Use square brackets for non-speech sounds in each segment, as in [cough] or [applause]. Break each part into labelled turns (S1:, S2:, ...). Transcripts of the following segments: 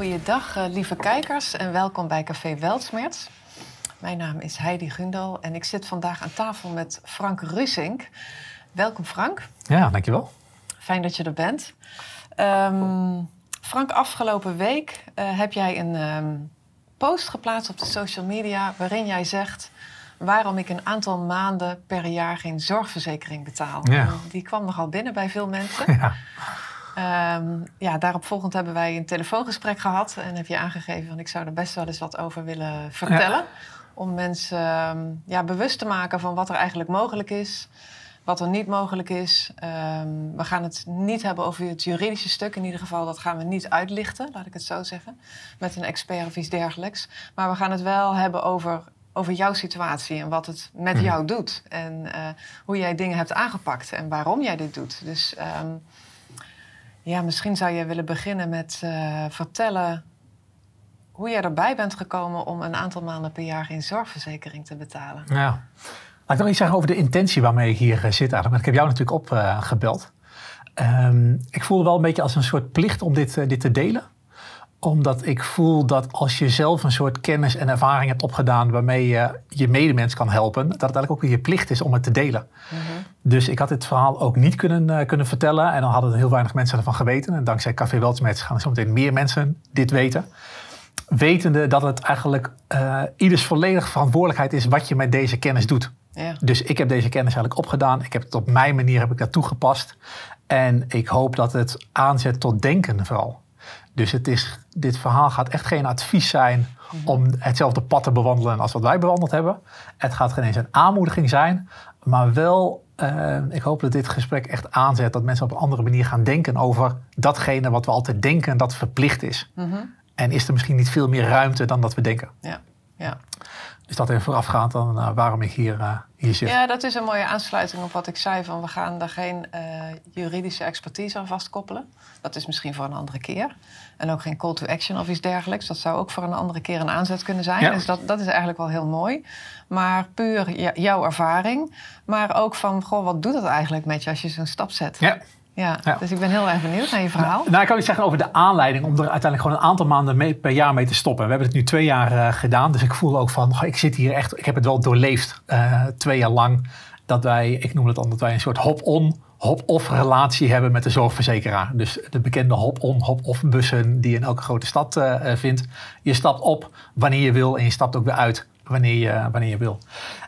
S1: Goeiedag, uh, lieve kijkers en welkom bij Café Weltsmerts. Mijn naam is Heidi Gundal en ik zit vandaag aan tafel met Frank Rusink. Welkom Frank.
S2: Ja, dankjewel.
S1: Fijn dat je er bent. Um, Frank, afgelopen week uh, heb jij een um, post geplaatst op de social media waarin jij zegt waarom ik een aantal maanden per jaar geen zorgverzekering betaal.
S2: Ja.
S1: Die kwam nogal binnen bij veel mensen. [laughs]
S2: Ja.
S1: Um, ja, daarop volgend hebben wij een telefoongesprek gehad. En heb je aangegeven van ik zou er best wel eens wat over willen vertellen.
S2: Ja.
S1: Om mensen um, ja, bewust te maken van wat er eigenlijk mogelijk is. Wat er niet mogelijk is. Um, we gaan het niet hebben over het juridische stuk. In ieder geval, dat gaan we niet uitlichten, laat ik het zo zeggen. Met een expert of iets dergelijks. Maar we gaan het wel hebben over over jouw situatie en wat het met
S2: Mhm.
S1: jou doet. En uh, hoe jij dingen hebt aangepakt en waarom jij dit doet. Dus um, ja, misschien zou je willen beginnen met uh, vertellen hoe jij erbij bent gekomen om een aantal maanden per jaar geen zorgverzekering te betalen.
S2: Ja. Laat ik nog iets zeggen over de intentie waarmee ik hier uh, zit. Want ik heb jou natuurlijk opgebeld. Um, ik voelde wel een beetje als een soort plicht om dit, dit te delen omdat ik voel dat als je zelf een soort kennis en ervaring hebt opgedaan waarmee je je medemens kan helpen, dat het eigenlijk ook weer je plicht is om het te delen.
S1: Mm-hmm.
S2: Dus ik had dit verhaal ook niet kunnen, uh, kunnen vertellen en dan hadden heel weinig mensen ervan geweten. En dankzij Café Weltsmets gaan er zometeen meer mensen dit weten. Wetende dat het eigenlijk uh, ieders volledige verantwoordelijkheid is wat je met deze kennis doet.
S1: Ja.
S2: Dus ik heb deze kennis eigenlijk opgedaan. Ik heb het op mijn manier heb ik dat toegepast. En ik hoop dat het aanzet tot denken vooral. Dus het is, dit verhaal gaat echt geen advies zijn om hetzelfde pad te bewandelen als wat wij bewandeld hebben. Het gaat geen eens een aanmoediging zijn, maar wel, uh, ik hoop dat dit gesprek echt aanzet dat mensen op een andere manier gaan denken over datgene wat we altijd denken dat verplicht is.
S1: Mm-hmm.
S2: En is er misschien niet veel meer ruimte dan dat we denken.
S1: Ja, ja.
S2: Dus dat even voorafgaand aan uh, waarom ik hier, uh, hier zit.
S1: Ja, dat is een mooie aansluiting op wat ik zei. Van we gaan daar geen uh, juridische expertise aan vastkoppelen. Dat is misschien voor een andere keer. En ook geen call to action of iets dergelijks. Dat zou ook voor een andere keer een aanzet kunnen zijn.
S2: Ja.
S1: Dus dat, dat is eigenlijk wel heel mooi. Maar puur jouw ervaring. Maar ook van, goh, wat doet dat eigenlijk met je als je zo'n stap zet?
S2: Ja.
S1: Ja,
S2: Ja.
S1: dus ik ben heel erg benieuwd naar je verhaal.
S2: Nou, nou, ik kan iets zeggen over de aanleiding om er uiteindelijk gewoon een aantal maanden mee, per jaar mee te stoppen. We hebben het nu twee jaar uh, gedaan, dus ik voel ook van, ik zit hier echt, ik heb het wel doorleefd uh, twee jaar lang. Dat wij, ik noem het dan, dat wij een soort hop-on, hop-off relatie hebben met de zorgverzekeraar. Dus de bekende hop-on, hop-off bussen die je in elke grote stad uh, vindt. Je stapt op wanneer je wil en je stapt ook weer uit wanneer je, wanneer je wil.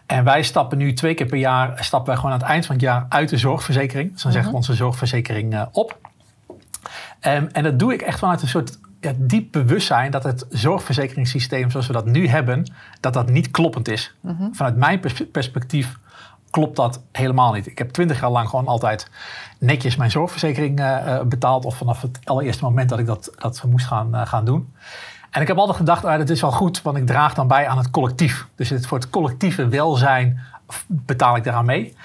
S2: En wij stappen nu twee keer per jaar, stappen wij gewoon aan het eind van het jaar uit de zorgverzekering. Dus dan zeggen we onze zorgverzekering uh, op. Um, en dat doe ik echt vanuit een soort ja, diep bewustzijn dat het zorgverzekeringssysteem zoals we dat nu hebben, dat dat niet kloppend is.
S1: Mm-hmm.
S2: Vanuit mijn pers perspectief klopt dat helemaal niet. Ik heb twintig jaar lang gewoon altijd netjes mijn zorgverzekering uh, betaald. Of vanaf het allereerste moment dat ik dat, dat moest gaan, uh, gaan doen. En ik heb altijd gedacht, ah, dat is wel goed, want ik draag dan bij aan het collectief. Dus het, voor het collectieve welzijn betaal ik daaraan mee.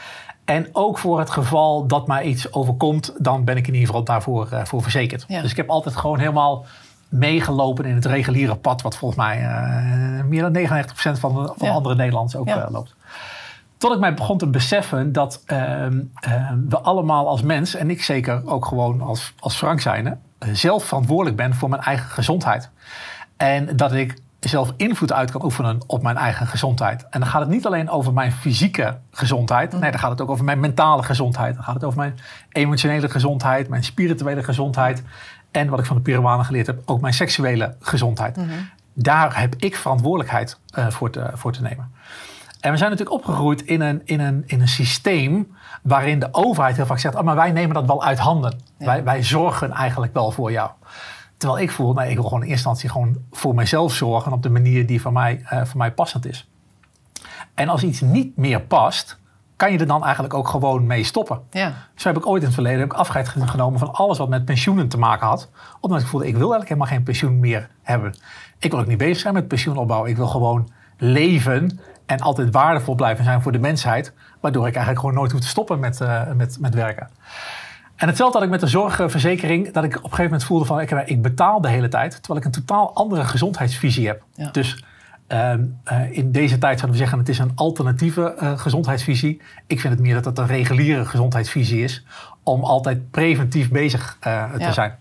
S2: En ook voor het geval dat mij iets overkomt, dan ben ik in ieder geval daarvoor uh, voor verzekerd.
S1: Ja.
S2: Dus ik heb altijd gewoon helemaal meegelopen in het reguliere pad, wat volgens mij uh, meer dan 99% van, de, van
S1: Ja.
S2: andere Nederlanders ook
S1: Ja.
S2: uh, loopt. Tot ik mij begon te beseffen dat ehm, ehm, we allemaal als mens, en ik zeker ook gewoon als, als Frank zijnde, zelf verantwoordelijk ben voor mijn eigen gezondheid. En dat ik zelf invloed uit kan oefenen op mijn eigen gezondheid. En dan gaat het niet alleen over mijn fysieke gezondheid. Nee, dan gaat het ook over mijn mentale gezondheid. Dan gaat het over mijn emotionele gezondheid, mijn spirituele gezondheid. En wat ik van de Peruanen geleerd heb, ook mijn seksuele gezondheid.
S1: Mm-hmm.
S2: Daar heb ik verantwoordelijkheid uh, voor, te, voor te nemen. En we zijn natuurlijk opgegroeid in een, in een, in een systeem waarin de overheid heel vaak zegt: oh, maar wij nemen dat wel uit handen.
S1: Ja.
S2: Wij, wij zorgen eigenlijk wel voor jou. Terwijl ik voel, nee, ik wil gewoon in eerste instantie gewoon voor mezelf zorgen op de manier die voor mij, uh, voor mij passend is. En als iets niet meer past, kan je er dan eigenlijk ook gewoon mee stoppen.
S1: Ja.
S2: Zo heb ik ooit in het verleden heb ik afscheid genomen van alles wat met pensioenen te maken had. Omdat ik voelde, ik wil eigenlijk helemaal geen pensioen meer hebben. Ik wil ook niet bezig zijn met pensioenopbouw. Ik wil gewoon leven en altijd waardevol blijven zijn voor de mensheid. Waardoor ik eigenlijk gewoon nooit hoef te stoppen met, uh, met, met werken. En hetzelfde had ik met de zorgverzekering. Dat ik op een gegeven moment voelde van ik, betaal de hele tijd. Terwijl ik een totaal andere gezondheidsvisie heb.
S1: Ja.
S2: Dus um, uh, in deze tijd zouden we zeggen het is een alternatieve uh, gezondheidsvisie. Ik vind het meer dat het een reguliere gezondheidsvisie is. Om altijd preventief bezig uh, te
S1: Ja.
S2: zijn.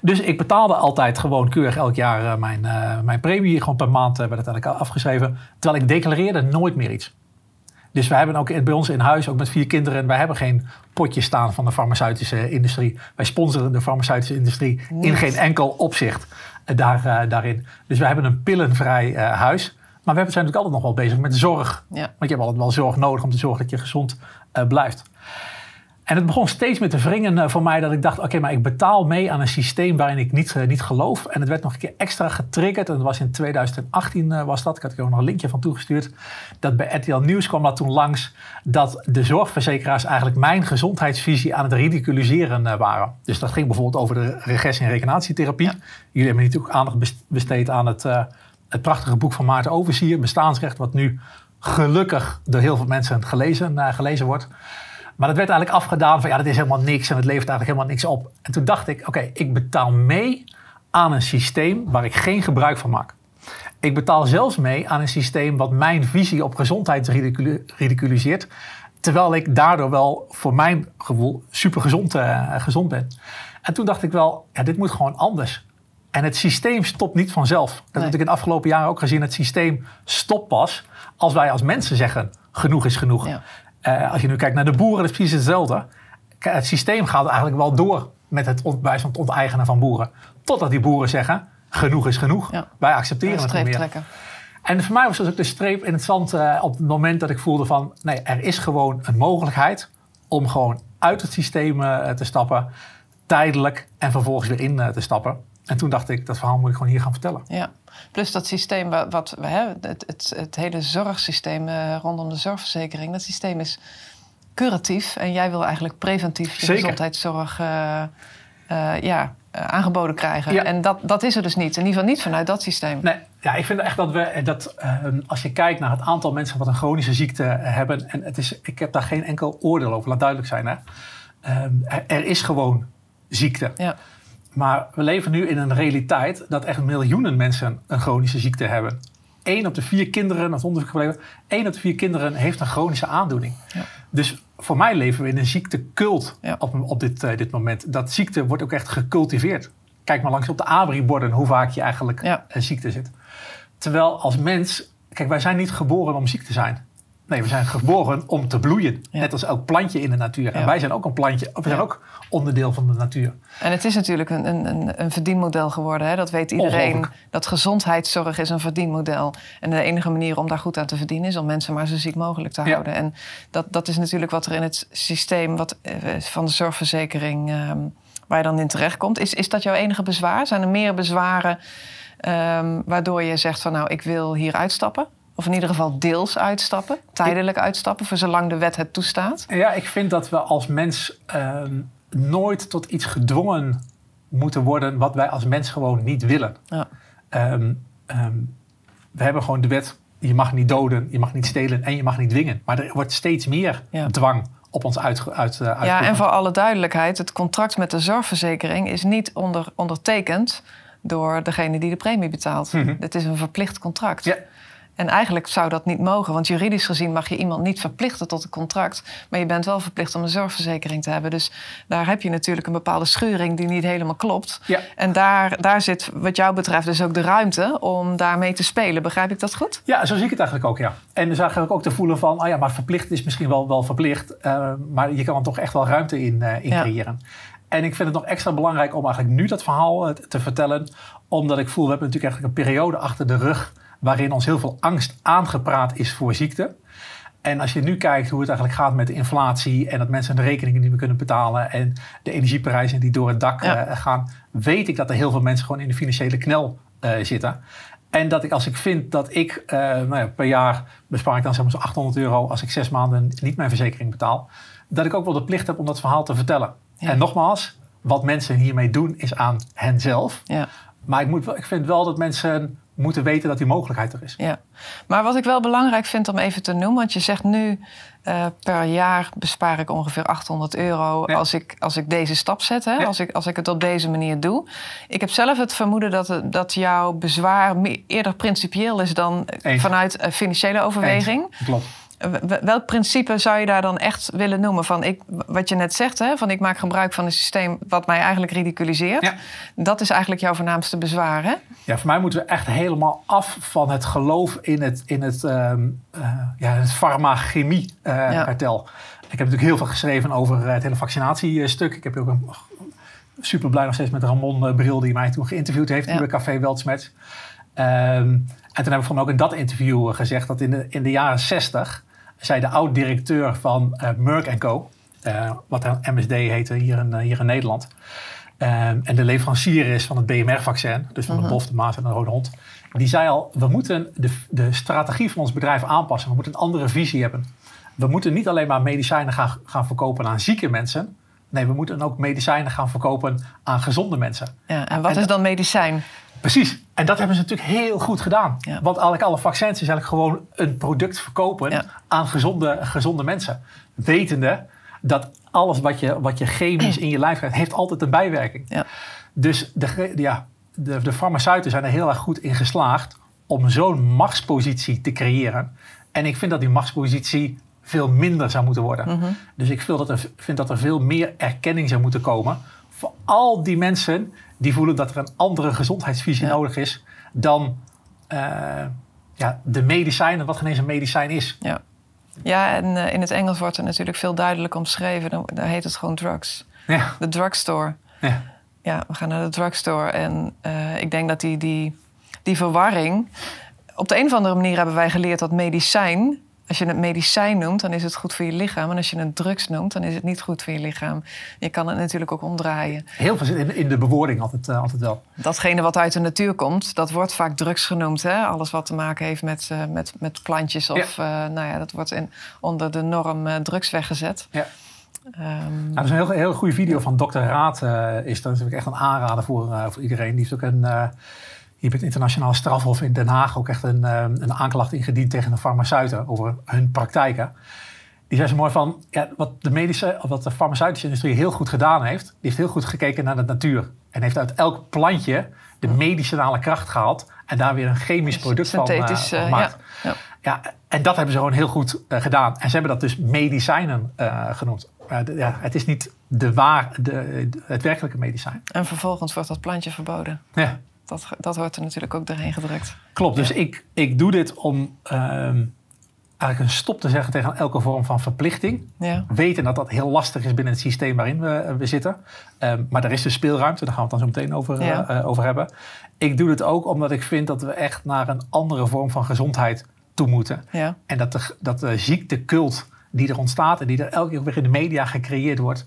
S2: Dus ik betaalde altijd gewoon keurig elk jaar mijn, mijn premie. Gewoon per maand werd het eigenlijk afgeschreven. Terwijl ik declareerde nooit meer iets. Dus we hebben ook bij ons in huis, ook met vier kinderen, wij hebben geen potje staan van de farmaceutische industrie. Wij sponsoren de farmaceutische industrie in geen enkel opzicht daar, daarin. Dus we hebben een pillenvrij huis. Maar we zijn natuurlijk altijd nog wel bezig met zorg. Ja. Want je hebt altijd wel zorg nodig om te zorgen dat je gezond uh, blijft. En het begon steeds meer te wringen uh, voor mij dat ik dacht: oké, maar ik betaal mee aan een systeem waarin ik niet, uh, niet geloof. En het werd nog een keer extra getriggerd. En dat was in 2018 was dat. Ik had er ook nog een linkje van toegestuurd. Dat bij RTL Nieuws kwam dat toen langs dat de zorgverzekeraars eigenlijk mijn gezondheidsvisie aan het ridiculiseren waren. Dus dat ging bijvoorbeeld over de regressie- en rekenatietherapie. Jullie hebben natuurlijk aandacht besteed aan het het prachtige boek van Maarten Oversier, Bestaansrecht, wat nu gelukkig door heel veel mensen gelezen, gelezen wordt. Maar dat werd eigenlijk afgedaan van ja, dat is helemaal niks en het levert eigenlijk helemaal niks op. En toen dacht ik, oké, ik betaal mee aan een systeem waar ik geen gebruik van maak. Ik betaal zelfs mee aan een systeem wat mijn visie op gezondheid ridiculiseert. Terwijl ik daardoor wel voor mijn gevoel super gezond, uh, gezond ben. En toen dacht ik wel, ja, dit moet gewoon anders. En het systeem stopt niet vanzelf. Dat nee. heb ik in de afgelopen jaren ook gezien. Het systeem stopt pas als wij als mensen zeggen: genoeg is genoeg. Ja. Uh, als je nu kijkt naar de boeren, is precies hetzelfde. Het systeem gaat eigenlijk wel door met het, het onteigenen van boeren. Totdat die boeren zeggen: genoeg is genoeg. Ja. Wij accepteren het niet meer. Trekken. En voor mij was dat ook de streep in het zand uh, op het moment dat ik voelde van... nee, er is gewoon een mogelijkheid om gewoon uit het systeem uh, te stappen... tijdelijk en vervolgens weer in te stappen. En toen dacht ik, dat verhaal moet ik gewoon hier gaan vertellen.
S1: Ja, plus dat systeem wat, we hebben, het, het, het hele zorgsysteem uh, rondom de zorgverzekering, dat systeem is curatief. En jij wil eigenlijk preventief je gezondheidszorg uh, uh, ja, aangeboden krijgen. Ja. En dat, dat is er dus niet. In ieder geval niet vanuit dat systeem.
S2: Nee, ja, ik vind echt dat we, dat als je kijkt naar het aantal mensen wat een chronische ziekte hebben, en het is, ik heb daar geen enkel oordeel over, laat duidelijk zijn. Hè. er, er is gewoon ziekte. Ja. Maar we leven nu in een realiteit dat echt miljoenen mensen een chronische ziekte hebben. Eén op de vier kinderen, dat onderzoek gebleven, één op de vier kinderen heeft een chronische aandoening. Ja. Dus voor mij leven we in een ziektekult op, op dit, uh, dit moment. Dat ziekte wordt ook echt gecultiveerd. Kijk maar langs op de ABRI-borden hoe vaak je eigenlijk ja. een ziekte zit. Terwijl als mens, kijk, wij zijn niet geboren om ziek te zijn. Nee, we zijn geboren om te bloeien. Net als elk plantje in de natuur. En wij zijn ook een plantje. We zijn ook onderdeel van de natuur.
S1: En het is natuurlijk een, een, een verdienmodel geworden. Hè? Dat weet iedereen. Dat gezondheidszorg is een verdienmodel. En de enige manier om daar goed aan te verdienen... is om mensen maar zo ziek mogelijk te houden. En dat, dat is natuurlijk wat er in het systeem wat, eh, van de zorgverzekering... Ehm, waar je dan in terechtkomt. Is, is dat jouw enige bezwaar? Zijn er meer bezwaren... Ehm, waardoor je zegt van nou, ik wil hier uitstappen? Of in ieder geval deels uitstappen, tijdelijk uitstappen, voor zolang de wet het toestaat?
S2: Ja, ik vind dat we als mens ehm, nooit tot iets gedwongen moeten worden wat wij als mens gewoon niet willen. Ja. Ehm, ehm, we hebben gewoon de wet, je mag niet doden, je mag niet stelen en je mag niet dwingen. Maar er wordt steeds meer dwang op ons uit, uit, uh,
S1: Ja, en voor alle duidelijkheid, het contract met de zorgverzekering is niet onder, ondertekend door degene die de premie betaalt. Mm Het is een verplicht contract. Ja. En eigenlijk zou dat niet mogen, want juridisch gezien mag je iemand niet verplichten tot een contract. Maar je bent wel verplicht om een zorgverzekering te hebben. Dus daar heb je natuurlijk een bepaalde schuring die niet helemaal klopt. Ja. En daar, daar zit, wat jou betreft, dus ook de ruimte om daarmee te spelen. Begrijp ik dat goed?
S2: Ja, zo zie ik het eigenlijk ook, ja. En dus eigenlijk ook te voelen van, oh ja, maar verplicht is misschien wel, wel verplicht. Uh, maar je kan er toch echt wel ruimte in, uh, in creëren. En ik vind het nog extra belangrijk om eigenlijk nu dat verhaal eh, te vertellen. Omdat ik voel, we hebben natuurlijk eigenlijk een periode achter de rug waarin ons heel veel angst aangepraat is voor ziekte. En als je nu kijkt hoe het eigenlijk gaat met de inflatie en dat mensen de rekeningen niet meer kunnen betalen en de energieprijzen die door het dak eh, gaan, weet ik dat er heel veel mensen gewoon in de financiële knel uh, zitten. En dat ik als ik vind dat ik uh, nou ja, per jaar bespaar ik dan zeg maar 800 euro als ik zes maanden niet mijn verzekering betaal, dat ik ook wel de plicht heb om dat verhaal te vertellen. En nogmaals, wat mensen hiermee doen is aan henzelf. Ja. Maar ik, moet, ik vind wel dat mensen moeten weten dat die mogelijkheid er is.
S1: Ja, maar wat ik wel belangrijk vind om even te noemen, want je zegt nu uh, per jaar bespaar ik ongeveer 800 euro als, ik, als ik deze stap zet, hè? Als, ik, als ik het op deze manier doe. Ik heb zelf het vermoeden dat, dat jouw bezwaar eerder principieel is dan vanuit financiële overweging.
S2: Klopt.
S1: Welk principe zou je daar dan echt willen noemen? Van ik, wat je net zegt, hè, van ik maak gebruik van een systeem wat mij eigenlijk ridiculiseert. Ja. Dat is eigenlijk jouw voornaamste bezwaar, hè?
S2: Ja, voor mij moeten we echt helemaal af van het geloof in het, in het, uh, ja, het farmachemie-kartel. Uh, Ik heb natuurlijk heel veel geschreven over het hele vaccinatiestuk. Ik heb ook een super blij nog steeds met Ramon Bril, die mij toen geïnterviewd heeft ja. bij Café Weltsmet. Um, en toen heb ik van ook in dat interview gezegd dat in de, in de jaren 60 zei de oud-directeur van uh, Merck Co., uh, wat MSD heette hier in, uh, hier in Nederland. en de leverancier is van het BMR-vaccin, dus van de bof, de maas en de rode hond. Die zei al, we moeten de, de strategie van ons bedrijf aanpassen. We moeten een andere visie hebben. We moeten niet alleen maar medicijnen gaan, gaan verkopen aan zieke mensen. Nee, we moeten ook medicijnen gaan verkopen aan gezonde mensen.
S1: Ja, en wat is dan medicijn?
S2: Precies. En dat hebben ze natuurlijk heel goed gedaan. Want eigenlijk alle vaccins is eigenlijk gewoon een product verkopen aan gezonde, gezonde mensen. Wetende dat alles wat je, wat je chemisch in je lijf krijgt, heeft altijd een bijwerking. Ja. Dus de, ja, de, de farmaceuten zijn er heel erg goed in geslaagd om zo'n machtspositie te creëren. En ik vind dat die machtspositie veel minder zou moeten worden. Mhm. Dus ik vind dat, er, vind dat er veel meer erkenning zou moeten komen voor al die mensen die voelen dat er een andere gezondheidsvisie nodig is dan uh, ja, de medicijnen, wat geen eens een medicijn is.
S1: Ja, ja en uh, in het Engels wordt er natuurlijk veel duidelijker omschreven. Dan, dan heet het gewoon drugs. Ja. De drugstore. Ja. ja, we gaan naar de drugstore. En uh, ik denk dat die, die, die verwarring... Op de een of andere manier hebben wij geleerd dat medicijn als je het medicijn noemt, dan is het goed voor je lichaam. En als je het drugs noemt, dan is het niet goed voor je lichaam. Je kan het natuurlijk ook omdraaien.
S2: Heel veel in, in de bewoording altijd, uh, altijd wel.
S1: Datgene wat uit de natuur komt, dat wordt vaak drugs genoemd. Hè? Alles wat te maken heeft met, uh, met, met plantjes. Of ja. Uh, nou ja, dat wordt in, onder de norm drugs weggezet. Ja.
S2: Um, nou, dat is een heel, heel goede video van Dr. Raad. is dat is echt een aanrader voor, voor iedereen. Die heeft ook een je hebt het internationaal strafhof in Den Haag ook echt een, eh, een aanklacht ingediend tegen de farmaceuten over hun praktijken. Die zei zo mooi van, ja, wat, de medische, wat de farmaceutische industrie heel goed gedaan heeft, die heeft heel goed gekeken naar de natuur. En heeft uit elk plantje de medicinale kracht gehaald en daar weer een chemisch product van, uh, gemaakt. Ja, ja. ja, en dat hebben ze gewoon heel goed uh, gedaan. En ze hebben dat dus medicijnen uh, genoemd. ja, het is niet de waar, de, het werkelijke medicijn.
S1: En vervolgens wordt dat plantje verboden. Ja dat, dat wordt er natuurlijk ook doorheen gedrukt.
S2: Klopt, dus ik, ik doe dit om ehm, eigenlijk een stop te zeggen tegen elke vorm van verplichting. Ja. Weten dat dat heel lastig is binnen het systeem waarin we, we zitten. Um, maar er is dus speelruimte, daar gaan we het dan zo meteen over, uh, over hebben. Ik doe het ook omdat ik vind dat we echt naar een andere vorm van gezondheid toe moeten. Ja. En dat de, dat de ziektekult die er ontstaat en die er elke keer weer in de media gecreëerd wordt,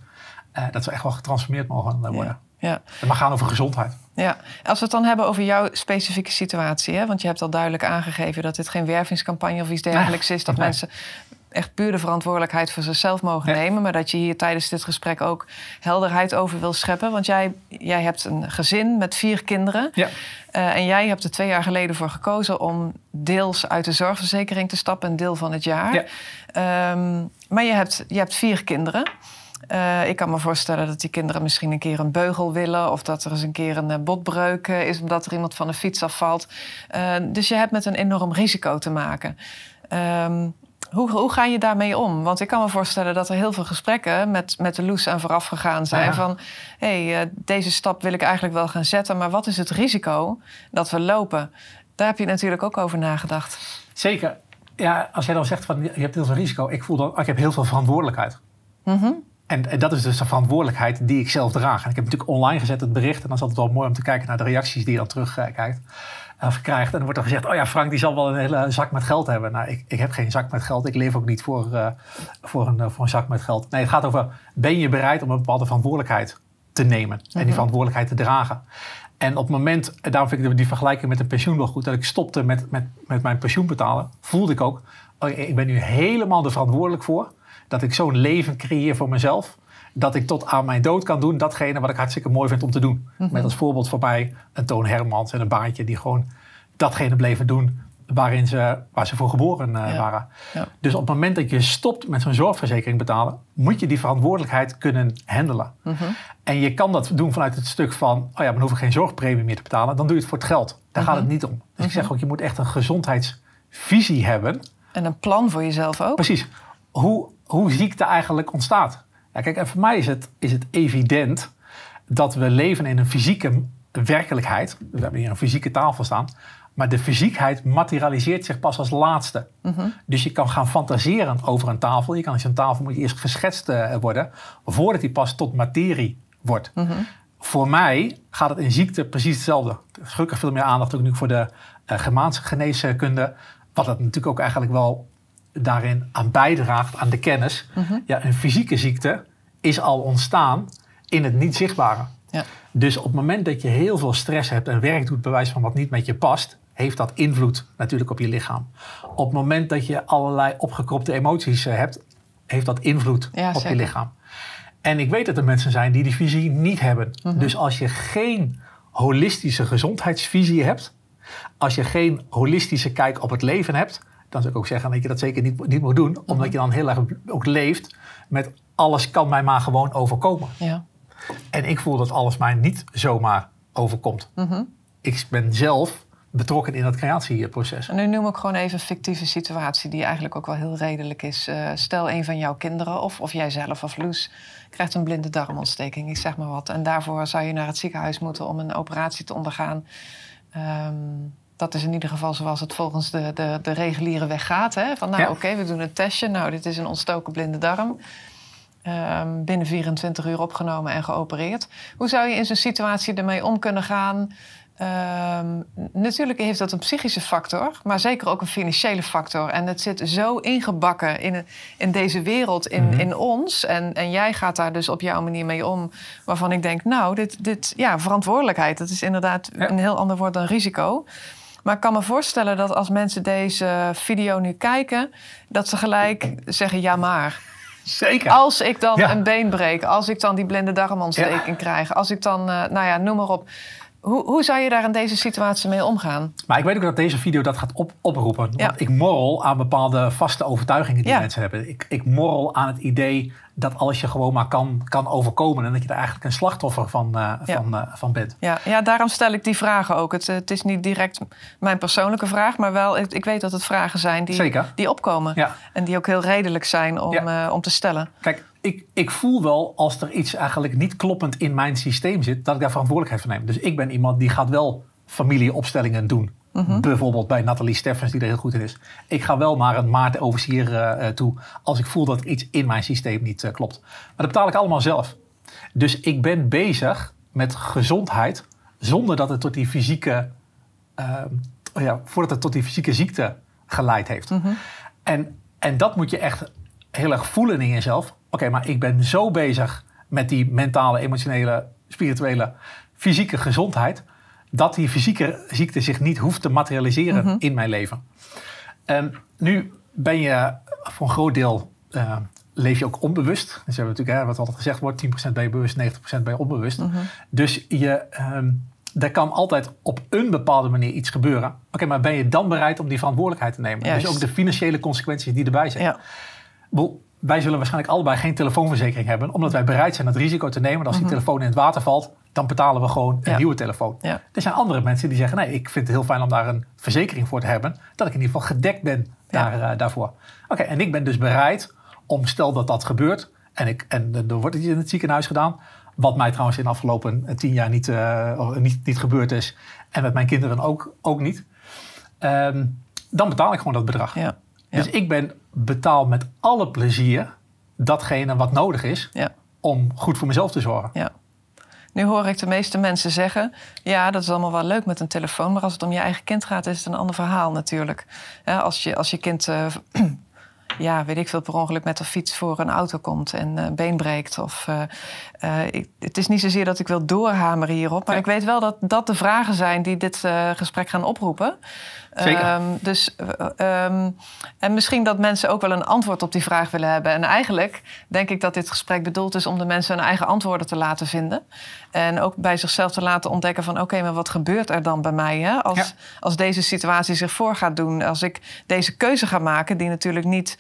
S2: uh, dat ze echt wel getransformeerd mogen worden. Ja. Ja. Het mag gaan over gezondheid.
S1: Ja, als we het dan hebben over jouw specifieke situatie, hè, want je hebt al duidelijk aangegeven dat dit geen wervingscampagne of iets dergelijks is, dat mensen echt puur de verantwoordelijkheid voor zichzelf mogen nemen, maar dat je hier tijdens dit gesprek ook helderheid over wil scheppen. Want jij, jij hebt een gezin met vier kinderen. Ja. Uh, en jij hebt er twee jaar geleden voor gekozen om deels uit de zorgverzekering te stappen, een deel van het jaar. Ja. Um, maar je hebt, je hebt vier kinderen. Uh, ik kan me voorstellen dat die kinderen misschien een keer een beugel willen. Of dat er eens een keer een uh, botbreuk uh, is omdat er iemand van de fiets afvalt. dus je hebt met een enorm risico te maken. Um, hoe, hoe ga je daarmee om? Want ik kan me voorstellen dat er heel veel gesprekken met, met de Loes aan vooraf gegaan zijn. Van hé, hey, deze stap wil ik eigenlijk wel gaan zetten. Maar wat is het risico dat we lopen? Daar heb je natuurlijk ook over nagedacht.
S2: Zeker. Ja, als jij dan zegt van je hebt heel veel risico. Ik voel dan, ik heb heel veel verantwoordelijkheid. Mm en, en, dat is dus de verantwoordelijkheid die ik zelf draag. En ik heb natuurlijk online gezet het bericht. En dan is het altijd wel mooi om te kijken naar de reacties die je dan terugkijkt. Of krijgt. En dan wordt er gezegd, oh ja, Frank die zal wel een hele zak met geld hebben. Nou, ik, ik heb geen zak met geld. Ik leef ook niet voor, uh, voor, een, voor een zak met geld. Nee, het gaat over, ben je bereid om een bepaalde verantwoordelijkheid te nemen. En die mhm. verantwoordelijkheid te dragen. En op het moment, en daarom vind ik die vergelijking met een pensioen wel goed. Dat ik stopte met, met, met mijn pensioen betalen. Voelde ik ook, oh, ik ben nu helemaal er verantwoordelijk voor dat ik zo'n leven creëer voor mezelf. Dat ik tot aan mijn dood kan doen datgene wat ik hartstikke mooi vind om te doen. Mhm. Met als voorbeeld voor mij een Toon Hermans en een baantje die gewoon datgene bleven doen waarin ze, waar ze voor geboren uh, waren. Ja. Dus op het moment dat je stopt met zo'n zorgverzekering betalen, moet je die verantwoordelijkheid kunnen handelen. Mhm. En je kan dat doen vanuit het stuk van, oh ja, dan hoef ik geen zorgpremie meer te betalen. Dan doe je het voor het geld. Daar gaat mhm. het niet om. Dus ik zeg ook, je moet echt een gezondheidsvisie hebben
S1: En een plan voor jezelf ook.
S2: Precies. Hoe, hoe ziekte eigenlijk ontstaat. Ja, kijk, en voor mij is het, is het evident dat we leven in een fysieke werkelijkheid. We hebben hier een fysieke tafel staan. Maar de fysiekheid materialiseert zich pas als laatste. Dus je kan gaan fantaseren over een tafel. Je kan als een tafel moet eerst geschetst uh, worden voordat die pas tot materie wordt. Voor mij gaat het in ziekte precies hetzelfde. Gelukkig veel meer aandacht ook nu voor de uh, Germaanse geneeskunde. Wat het natuurlijk ook eigenlijk wel daarin aan bijdraagt aan de kennis. Ja, een fysieke ziekte is al ontstaan in het niet zichtbare. Ja. Dus op het moment dat je heel veel stress hebt en werk doet, bewijs van wat niet met je past, heeft dat invloed natuurlijk op je lichaam. Op het moment dat je allerlei opgekropte emoties eh, hebt, heeft dat invloed op je lichaam. En ik weet dat er mensen zijn die die visie niet hebben. Mhm. Dus als je geen holistische gezondheidsvisie hebt, als je geen holistische kijk op het leven hebt, dan zou ik ook zeggen dat je dat zeker niet, niet moet doen, mhm. omdat je dan heel erg ook leeft met alles kan mij maar gewoon overkomen. Ja. En ik voel dat alles mij niet zomaar overkomt. Mhm. Ik ben zelf betrokken in dat creatieproces.
S1: En nu noem ik gewoon even een fictieve situatie die eigenlijk ook wel heel redelijk is. Uh, stel een van jouw kinderen of, of jijzelf of Loes krijgt een blinde darmontsteking, ik zeg maar wat. En daarvoor zou je naar het ziekenhuis moeten om een operatie te ondergaan. Um, dat is in ieder geval zoals het volgens de, de, de reguliere weg gaat. Hè? Van nou oké, we doen een testje. Nou, dit is een ontstoken blinde darm. Um, binnen 24 uur opgenomen en geopereerd. Hoe zou je in zo'n situatie ermee om kunnen gaan? Um, natuurlijk heeft dat een psychische factor, maar zeker ook een financiële factor. En het zit zo ingebakken in, in deze wereld, in, mhm. in ons. En, en jij gaat daar dus op jouw manier mee om. Waarvan ik denk, nou, dit, dit ja, verantwoordelijkheid. Dat is inderdaad een heel ander woord dan risico. Maar ik kan me voorstellen dat als mensen deze video nu kijken, dat ze gelijk zeggen: ja, maar.
S2: Zeker.
S1: Als ik dan een been breek, als ik dan die blinde darmontsteking ja. krijg, als ik dan, uh, nou ja, noem maar op. Hoe, hoe zou je daar in deze situatie mee omgaan?
S2: Maar ik weet ook dat deze video dat gaat op, oproepen. Want ik morrel aan bepaalde vaste overtuigingen die mensen hebben. Ik, ik morrel aan het idee dat alles je gewoon maar kan, kan overkomen. En dat je er eigenlijk een slachtoffer van, uh, van, uh, van bent.
S1: Ja, ja, daarom stel ik die vragen ook. Het, het is niet direct mijn persoonlijke vraag. Maar wel, ik, ik weet dat het vragen zijn die, die opkomen. En die ook heel redelijk zijn om, uh, om te stellen.
S2: Kijk, ik, ik voel wel als er iets eigenlijk niet kloppend in mijn systeem zit, dat ik daar verantwoordelijkheid voor neem. Dus ik ben iemand die gaat wel familieopstellingen doen. Mhm. Bijvoorbeeld bij Nathalie Steffens, die er heel goed in is. Ik ga wel maar een Maarten Oversier uh, toe als ik voel dat iets in mijn systeem niet uh, klopt. Maar dat betaal ik allemaal zelf. Dus ik ben bezig met gezondheid zonder dat het tot die fysieke, uh, ja, voordat het tot die fysieke ziekte geleid heeft. Mhm. en, en dat moet je echt heel erg voelen in jezelf. Oké, maar ik ben zo bezig met die mentale, emotionele, spirituele, fysieke gezondheid. Dat die fysieke ziekte zich niet hoeft te materialiseren mhm. in mijn leven. En nu ben je voor een groot deel uh, leef je ook onbewust. Dus we hebben natuurlijk, hè, wat altijd gezegd wordt, 10% ben je bewust, 90% ben je onbewust. Mhm. Dus je, um, er kan altijd op een bepaalde manier iets gebeuren. Oké, maar ben je dan bereid om die verantwoordelijkheid te nemen? Dus ook de financiële consequenties die erbij zijn. Ja wij zullen waarschijnlijk allebei geen telefoonverzekering hebben, omdat wij bereid zijn het risico te nemen. Dat als die mhm. telefoon in het water valt, dan betalen we gewoon een nieuwe telefoon. Er zijn andere mensen die zeggen: nee, ik vind het heel fijn om daar een verzekering voor te hebben, dat ik in ieder geval gedekt ben daar, uh, daarvoor. Oké, en ik ben dus bereid om, stel dat dat gebeurt, en, ik, en er wordt het in het ziekenhuis gedaan, wat mij trouwens in de afgelopen eh, tien jaar niet, uh, niet, niet gebeurd is, en met mijn kinderen ook, ook niet, um, dan betaal ik gewoon dat bedrag. Dus ik ben betaal met alle plezier datgene wat nodig is om goed voor mezelf te zorgen.
S1: Ja. Nu hoor ik de meeste mensen zeggen: ja, dat is allemaal wel leuk met een telefoon, maar als het om je eigen kind gaat, is het een ander verhaal natuurlijk. als, je, als je kind uh, [clears throat] ja, weet ik veel, per ongeluk met de fiets voor een auto komt en een been breekt. Of, uh, uh, ik, het is niet zozeer dat ik wil doorhameren hierop, maar ik weet wel dat dat de vragen zijn die dit uh, gesprek gaan oproepen.
S2: Zeker.
S1: Um, dus, um, en misschien dat mensen ook wel een antwoord op die vraag willen hebben. En eigenlijk denk ik dat dit gesprek bedoeld is om de mensen hun eigen antwoorden te laten vinden. En ook bij zichzelf te laten ontdekken van oké, maar wat gebeurt er dan bij mij? Hè? Als, als deze situatie zich voor gaat doen, als ik deze keuze ga maken, die natuurlijk niet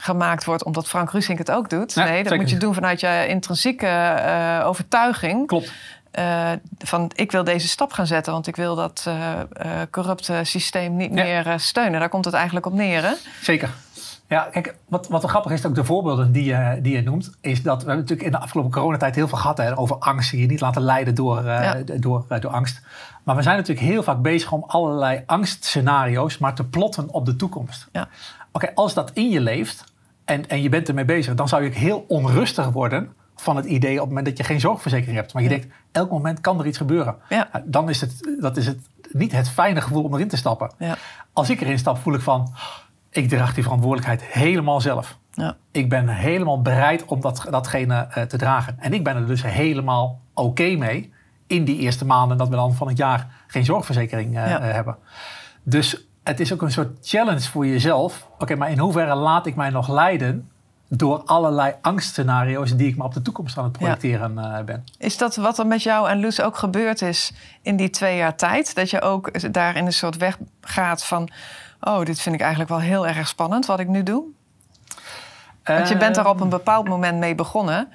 S1: gemaakt wordt omdat Frank Rusink het ook doet. Nee, dat moet je doen vanuit je intrinsieke uh, overtuiging.
S2: Klopt.
S1: Eh, van ik wil deze stap gaan zetten, want ik wil dat eh, corrupte systeem niet
S2: Ja.
S1: meer steunen. Daar komt het eigenlijk op neer. Hè?
S2: Zeker. Ja, kijk, wat, wat grappig is, ook de voorbeelden die je, die je noemt, is dat we hebben natuurlijk in de afgelopen coronatijd heel veel gehad hè, over angst, je niet laten leiden door,
S1: Ja.
S2: door, door angst. Maar we zijn natuurlijk heel vaak bezig om allerlei angstscenario's maar te plotten op de toekomst.
S1: Ja.
S2: Oké, als dat in je leeft en, en je bent ermee bezig, dan zou je ook heel onrustig worden van het idee op het moment dat je geen zorgverzekering hebt. Maar je
S1: Ja.
S2: denkt, elk moment kan er iets gebeuren.
S1: Ja.
S2: Nou, Dan is het, dat is het niet het fijne gevoel om erin te stappen.
S1: Ja.
S2: Als ik erin stap, voel ik van, ik draag die verantwoordelijkheid helemaal zelf.
S1: Ja.
S2: Ik ben helemaal bereid om dat, datgene eh, te dragen. En ik ben er dus helemaal oké mee in die eerste maanden dat we dan van het jaar geen zorgverzekering eh, eh, hebben. Dus het is ook een soort challenge voor jezelf. Oké, maar in hoeverre laat ik mij nog leiden door allerlei angstscenario's die ik me op de toekomst aan het projecteren eh, ben?
S1: Is dat wat er met jou en Loes ook gebeurd is in die twee jaar tijd? Dat je ook daar in een soort weg gaat van... oh, dit vind ik eigenlijk wel heel erg spannend wat ik nu doe? Want je bent daar op een bepaald moment mee begonnen.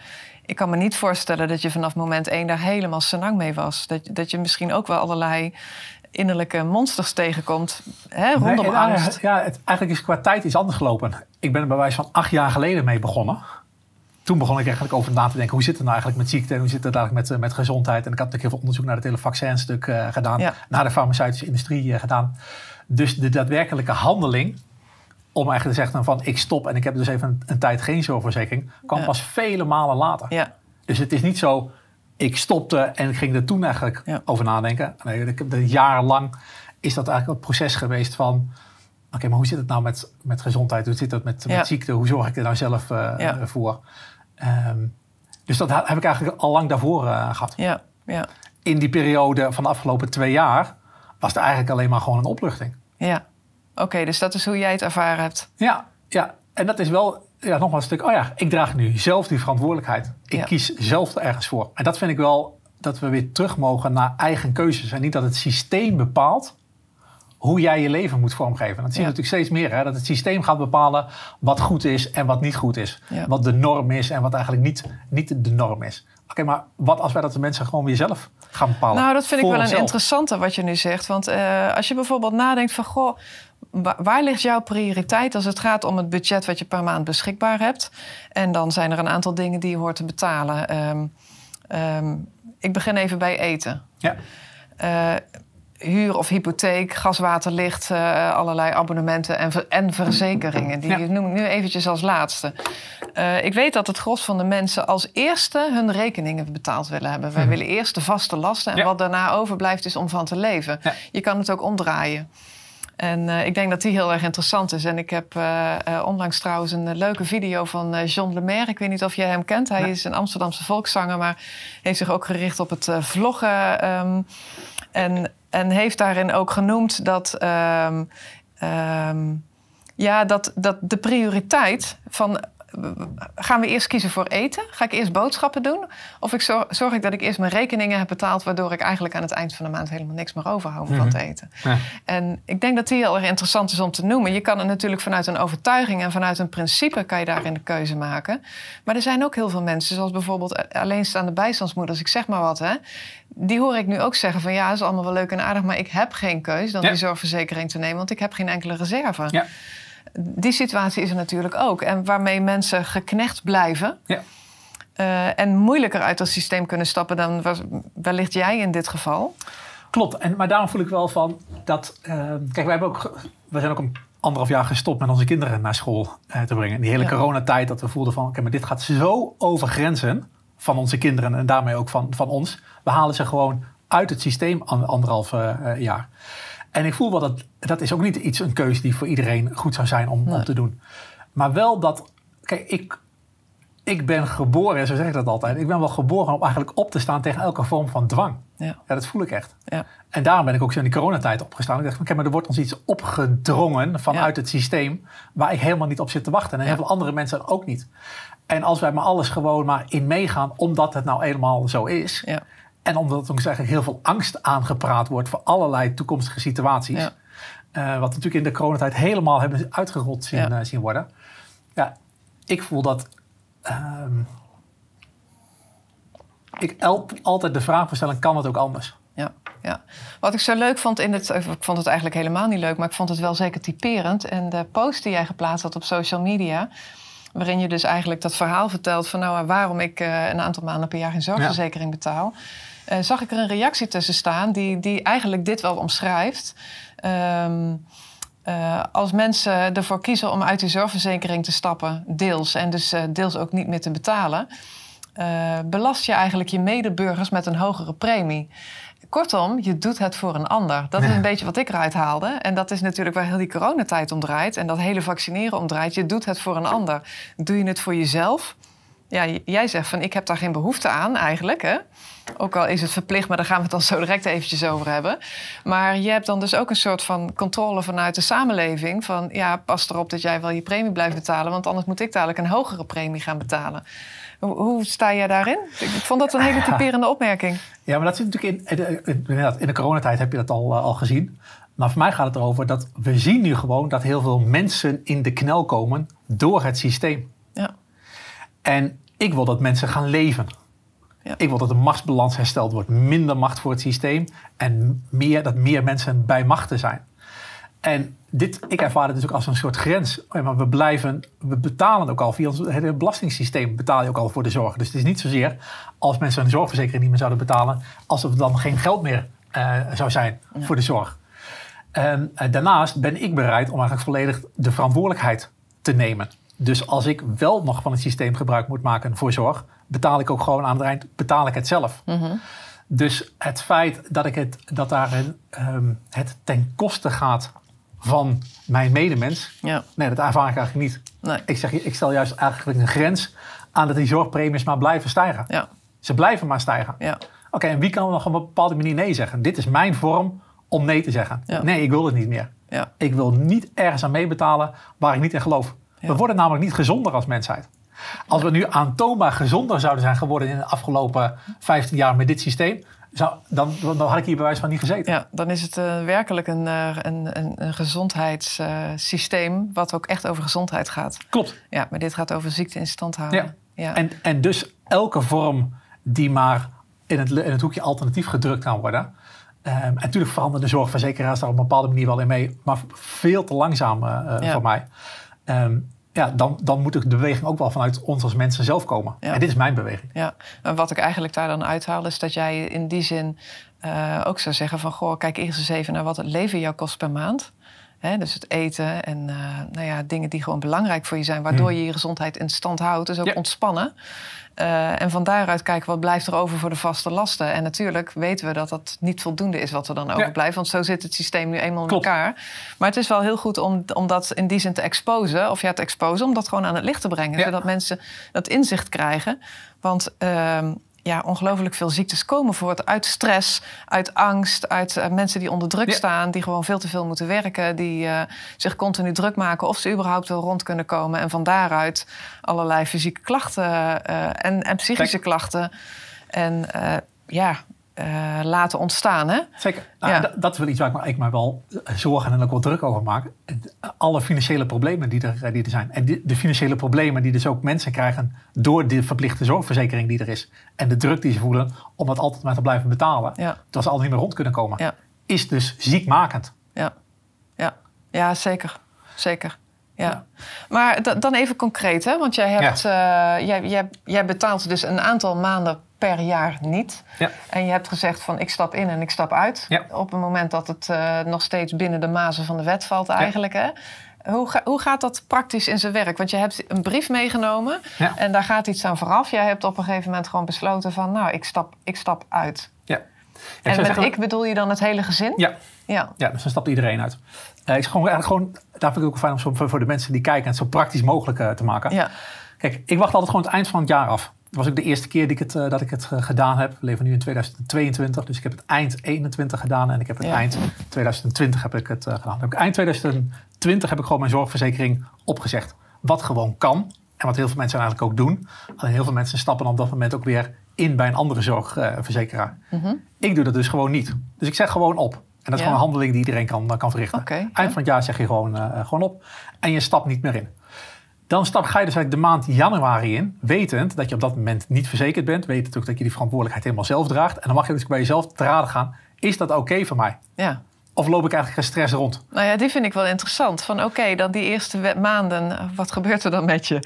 S1: Ik kan me niet voorstellen dat je vanaf moment één daar helemaal senang mee was. Dat, dat je misschien ook wel allerlei innerlijke monsters tegenkomt hè, rondom
S2: Nee,
S1: angst.
S2: Ja, het, eigenlijk is qua tijd iets anders gelopen. Ik ben er bij wijze van acht jaar geleden mee begonnen. Toen begon ik eigenlijk over na te denken... hoe zit het nou eigenlijk met ziekte en hoe zit het eigenlijk met, eh, met gezondheid. En ik had natuurlijk heel veel onderzoek naar het hele vaccinstuk eh, gedaan.
S1: Ja.
S2: Naar de farmaceutische industrie eh, gedaan. Dus de daadwerkelijke handeling... om eigenlijk te zeggen van ik stop en ik heb dus even een, een tijd geen zorgverzekering... kwam
S1: Ja.
S2: pas vele malen later.
S1: Ja,
S2: Dus het is niet zo, ik stopte en ging er toen eigenlijk
S1: Ja.
S2: over nadenken. Ik heb jarenlang is dat eigenlijk een proces geweest van... Oké, maar hoe zit het nou met, met gezondheid? Hoe zit het met,
S1: Ja.
S2: met ziekte? Hoe zorg ik er nou zelf eh,
S1: Ja.
S2: voor? Ehm, dus dat heb ik eigenlijk al lang daarvoor eh, gehad.
S1: ja, ja,
S2: In die periode van de afgelopen twee jaar was het eigenlijk alleen maar gewoon een opluchting.
S1: ja. Oké, dus dat is hoe jij het ervaren hebt.
S2: Ja, ja. en dat is wel ja, nogmaals een stuk. Oh ja, ik draag nu zelf die verantwoordelijkheid. Ik
S1: Ja.
S2: kies zelf er ergens voor. En dat vind ik wel dat we weer terug mogen naar eigen keuzes. En niet dat het systeem bepaalt hoe jij je leven moet vormgeven. Dat zien we
S1: Ja.
S2: natuurlijk steeds meer. Hè? Dat het systeem gaat bepalen wat goed is en wat niet goed is.
S1: Ja.
S2: Wat de norm is en wat eigenlijk niet, niet de norm is. Oké, maar wat als wij dat de mensen gewoon weer zelf gaan bepalen?
S1: Nou, dat vind ik wel een interessante wat je nu zegt. Want eh, als je bijvoorbeeld nadenkt van... Goh, waar ligt jouw prioriteit als het gaat om het budget... wat je per maand beschikbaar hebt? En dan zijn er een aantal dingen die je hoort te betalen. Ehm, ehm, ik begin even bij eten.
S2: Ja.
S1: Eh, huur of hypotheek, gas, water, licht, eh, allerlei abonnementen en, ver- en verzekeringen. Die
S2: Ja.
S1: noem ik nu eventjes als laatste. Eh, ik weet dat het gros van de mensen als eerste hun rekeningen betaald willen hebben. Wij
S2: Mhm.
S1: willen eerst de vaste lasten en
S2: Ja.
S1: wat daarna overblijft is om van te leven.
S2: Ja.
S1: Je kan het ook omdraaien. En eh, ik denk dat die heel erg interessant is. En ik heb eh, eh, onlangs trouwens een leuke video van John Lemaire. Ik weet niet of je hem kent. Hij
S2: Nee.
S1: is een Amsterdamse volkszanger, maar heeft zich ook gericht op het vloggen. ehm, en, en heeft daarin ook genoemd dat, ehm, ehm, ja, dat, dat de prioriteit van. Gaan we eerst kiezen voor eten? Ga ik eerst boodschappen doen? Of ik zorg, zorg ik dat ik eerst mijn rekeningen heb betaald, waardoor ik eigenlijk aan het eind van de maand helemaal niks meer overhoud om van te eten?
S2: Ja.
S1: En ik denk dat die heel erg interessant is om te noemen. Je kan het natuurlijk vanuit een overtuiging en vanuit een principe kan je daarin de keuze maken. Maar er zijn ook heel veel mensen, zoals bijvoorbeeld alleenstaande bijstandsmoeders, ik zeg maar wat, hè. Die hoor ik nu ook zeggen van ja, dat is allemaal wel leuk en aardig, maar ik heb geen keus dan
S2: Ja.
S1: die zorgverzekering te nemen, want ik heb geen enkele reserve.
S2: Ja.
S1: Die situatie is er natuurlijk ook. En waarmee mensen geknecht blijven.
S2: Ja.
S1: eh, en moeilijker uit dat systeem kunnen stappen dan was- wellicht jij in dit geval.
S2: Klopt, en, maar daarom voel ik wel van dat. eh, kijk, wij hebben ook, we zijn ook een anderhalf jaar gestopt met onze kinderen naar school eh, te brengen. Die hele
S1: Ja.
S2: coronatijd dat we voelden van, oké, maar dit gaat zo over grenzen van onze kinderen en daarmee ook van, van ons. We halen ze gewoon uit het systeem an- anderhalf jaar. En ik voel wel dat dat is ook niet iets een keuze die voor iedereen goed zou zijn om,
S1: Nee.
S2: om te doen. Maar wel dat, kijk, ik, ik ben geboren, zo zeg ik dat altijd. Ik ben wel geboren om eigenlijk op te staan tegen elke vorm van dwang.
S1: Ja.
S2: Ja, dat voel ik echt.
S1: Ja.
S2: En daarom ben ik ook zo in die coronatijd opgestaan. Ik dacht, kijk, maar er wordt ons iets opgedrongen vanuit
S1: Ja.
S2: het systeem... waar ik helemaal niet op zit te wachten. En heel veel andere mensen ook niet. En als wij maar alles gewoon maar in meegaan... omdat het nou eenmaal zo is...
S1: Ja.
S2: en omdat er ook eigenlijk heel veel angst aangepraat wordt... voor allerlei toekomstige situaties...
S1: Ja.
S2: eh, wat natuurlijk in de coronatijd helemaal hebben uitgerold zien,
S1: Ja.
S2: eh, zien worden. Ja, ik voel dat... ehm, ik altijd de vraag stellen, kan het ook anders?
S1: Ja, ja. Wat ik zo leuk vond in het... Ik vond het eigenlijk helemaal niet leuk, maar ik vond het wel zeker typerend. En de post die jij geplaatst had op social media... waarin je dus eigenlijk dat verhaal vertelt... van nou, waarom ik eh, een aantal maanden per jaar geen zorgverzekering betaal... eh, zag ik er een reactie tussen staan die, die eigenlijk dit wel omschrijft... Ehm, eh, als mensen ervoor kiezen om uit die zorgverzekering te stappen, deels, en dus eh, deels ook niet meer te betalen, belast je eigenlijk je medeburgers met een hogere premie. Kortom, je doet het voor een ander. Dat is een beetje wat ik eruit haalde. En dat is natuurlijk waar heel die coronatijd om draait. En dat hele vaccineren om draait. Je doet het voor een ander. Doe je het voor jezelf? Ja, jij zegt van ik heb daar geen behoefte aan eigenlijk. Hè? Ook al is het verplicht, maar daar gaan we het dan zo direct eventjes over hebben. Maar je hebt dan dus ook een soort van controle vanuit de samenleving. Van ja, pas erop dat jij wel je premie blijft betalen. Want anders moet ik dadelijk een hogere premie gaan betalen. Hoe, sta jij daarin? Ik vond dat een hele typerende opmerking. [laughs]
S2: Ja, maar dat zit natuurlijk in, in de coronatijd heb je dat al, eh, al gezien. Maar voor mij gaat het erover dat we zien nu gewoon dat heel veel mensen in de knel komen door het systeem.
S1: Ja,
S2: En ik wil dat mensen gaan leven.
S1: Ja.
S2: Ik wil dat de machtsbalans hersteld wordt. Minder macht voor het systeem en meer, dat meer mensen bij machten zijn. En dit, ik ervaar het dus ook als een soort grens. Maar we blijven, we betalen ook al via ons hele belastingssysteem betaal je ook al voor de zorg. Dus het is niet zozeer als mensen een zorgverzekering niet meer zouden betalen, alsof er dan geen geld meer eh, zou zijn voor de zorg. En eh, daarnaast ben ik bereid om eigenlijk volledig de verantwoordelijkheid te nemen. Dus als ik wel nog van het systeem gebruik moet maken voor zorg, betaal ik ook gewoon aan het eind betaal ik het zelf. Dus het feit dat, ik het, dat daar een, ehm, het ten koste gaat van mijn medemens,
S1: ja,
S2: nee, dat ervaar ik eigenlijk niet.
S1: nee,
S2: Ik, zeg, ik stel juist eigenlijk een grens aan dat die zorgpremies maar blijven stijgen.
S1: ja,
S2: Ze blijven maar stijgen.
S1: ja,
S2: Oké, en wie kan nog op een bepaalde manier nee zeggen? Dit is mijn vorm om nee te zeggen. Nee, ik wil het niet meer.
S1: ja,
S2: Ik wil niet ergens aan meebetalen waar ik niet in geloof.
S1: Ja.
S2: We worden namelijk niet gezonder als mensheid. Als we nu aantoonbaar gezonder zouden zijn geworden in de afgelopen 15 jaar met dit systeem, zou, dan, dan had ik hier bij wijze van niet gezeten.
S1: ja. Dan is het eh, werkelijk een, eh, een, een, een gezondheidssysteem wat ook echt over gezondheid gaat.
S2: Klopt.
S1: Ja, maar dit gaat over ziekte in stand houden.
S2: Ja.
S1: Ja.
S2: En, en dus elke vorm die maar in het, in het hoekje alternatief gedrukt kan worden. Ehm, en natuurlijk veranderen de zorgverzekeraars daar op een bepaalde manier wel in mee, maar veel te langzaam eh, eh,
S1: Ja.
S2: voor mij. Ehm, ja, dan, dan moet de beweging ook wel vanuit ons als mensen zelf komen.
S1: Ja.
S2: En dit is mijn beweging.
S1: Ja, en wat ik eigenlijk daar dan uithaal is dat jij in die zin eh, ook zou zeggen van... goh, kijk eerst eens even naar wat het leven jou kost per maand. Hè, dus het eten en eh, nou ja, dingen die gewoon belangrijk voor je zijn... waardoor
S2: Hmm.
S1: je je gezondheid in stand houdt. Dus ook
S2: Ja.
S1: ontspannen. Eh, en van daaruit kijken wat blijft er over voor de vaste lasten. En natuurlijk weten we dat dat niet voldoende is wat er dan overblijft. Want zo zit het systeem nu eenmaal in elkaar. Maar het is wel heel goed om, om dat in die zin te exposen. Of ja, te exposen, om dat gewoon aan het licht te brengen.
S2: Ja.
S1: Zodat mensen dat inzicht krijgen. Want ehm, ja, ongelooflijk veel ziektes komen voort uit stress, uit angst, uit eh, mensen die onder druk
S2: Ja.
S1: staan, die gewoon veel te veel moeten werken, die eh, zich continu druk maken of ze überhaupt wel rond kunnen komen. En van daaruit allerlei fysieke klachten eh, en, en psychische
S2: Kijk.
S1: klachten. En ja, eh, laten ontstaan. Hè?
S2: Zeker. Nou,
S1: Ja.
S2: dat, dat is wel iets waar ik, me- ik me wel zorgen en ook wel druk over maak. Alle financiële problemen die er, die er zijn. En die- de financiële problemen die dus ook mensen krijgen door de verplichte zorgverzekering die er is. En de druk die ze voelen om dat altijd maar te blijven betalen.
S1: Ja.
S2: Terwijl ze al niet meer rond kunnen komen.
S1: Ja.
S2: Is dus ziekmakend.
S1: Ja, ja. ja zeker. Zeker. Ja.
S2: Ja.
S1: Maar da- dan even concreet, hè? want jij, hebt, eh, jij, jij, jij betaalt dus een aantal maanden per jaar niet.
S2: Ja.
S1: En je hebt gezegd van ik stap in en ik stap uit.
S2: Ja.
S1: Op het moment dat het eh, nog steeds binnen de mazen van de wet valt eigenlijk. Hè? Hoe, ga- hoe gaat dat praktisch in zijn werk? Want je hebt een brief meegenomen en daar gaat iets aan vooraf. Jij hebt op een gegeven moment gewoon besloten van nou, ik stap, ik stap uit.
S2: Ja.
S1: en met
S2: zeggen-
S1: ik bedoel je dan het hele gezin?
S2: Ja.
S1: Ja.
S2: Ja, dus dan stapt iedereen uit. Eh, ik gewoon, eigenlijk gewoon, daar vind ik ook fijn om voor, voor de mensen die kijken het zo praktisch mogelijk eh, te maken.
S1: Ja.
S2: Kijk, ik wacht altijd gewoon het eind van het jaar af. Dat was ook de eerste keer die ik het, eh, dat ik het eh, gedaan heb. We leven nu in 2022, dus ik heb het eind 21 gedaan en ik heb het
S1: Ja.
S2: eind 2020 heb ik het eh, gedaan. Heb ik, eind 2020 heb ik gewoon mijn zorgverzekering opgezegd. Wat gewoon kan en wat heel veel mensen eigenlijk ook doen. Alleen heel veel mensen stappen op dat moment ook weer in bij een andere zorgverzekeraar.
S1: Mhm.
S2: Ik doe dat dus gewoon niet. Dus ik zeg gewoon op. En dat is
S1: Ja.
S2: gewoon een handeling die iedereen kan, kan verrichten. Eind
S1: ja.
S2: van het jaar zeg je gewoon, eh, gewoon op. En je stapt niet meer in. Dan stap, ga je dus eigenlijk de maand januari in, wetend dat je op dat moment niet verzekerd bent. Wetend ook dat je die verantwoordelijkheid helemaal zelf draagt. En dan mag je dus bij jezelf te raden gaan, is dat oké voor mij?
S1: Ja.
S2: Of loop ik eigenlijk gestrest rond?
S1: Nou ja, die vind ik wel interessant. Van oké, dan die eerste maanden, wat gebeurt er dan met je?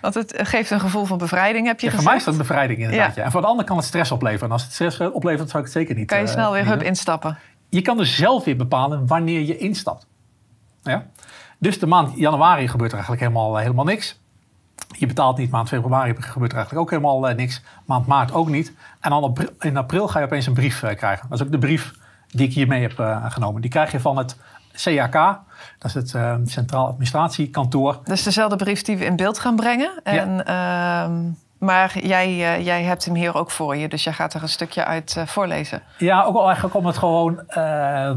S1: Want het geeft een gevoel van bevrijding, heb je
S2: Ja, voor mij is dat een bevrijding inderdaad.
S1: Ja.
S2: Ja. En voor de ander kan het stress opleveren. En als het stress oplevert, zou ik het zeker niet
S1: Kan je
S2: eh,
S1: snel weer hup
S2: doen.
S1: instappen.
S2: Je kan dus zelf weer bepalen wanneer je instapt. Ja? Dus de maand januari gebeurt er eigenlijk helemaal, helemaal niks. Je betaalt niet. Maand februari gebeurt er eigenlijk ook helemaal eh, niks. Maand maart ook niet. En dan in april ga je opeens een brief eh, krijgen. Dat is ook de brief die ik hier mee heb eh, genomen. Die krijg je van het CAK. Dat is het eh, Centraal Administratiekantoor.
S1: Dus dezelfde brief die we in beeld gaan brengen. En, ehm, maar jij, eh, jij hebt hem hier ook voor je, dus jij gaat er een stukje uit eh, voorlezen.
S2: Ja, ook wel eigenlijk om het gewoon... eh,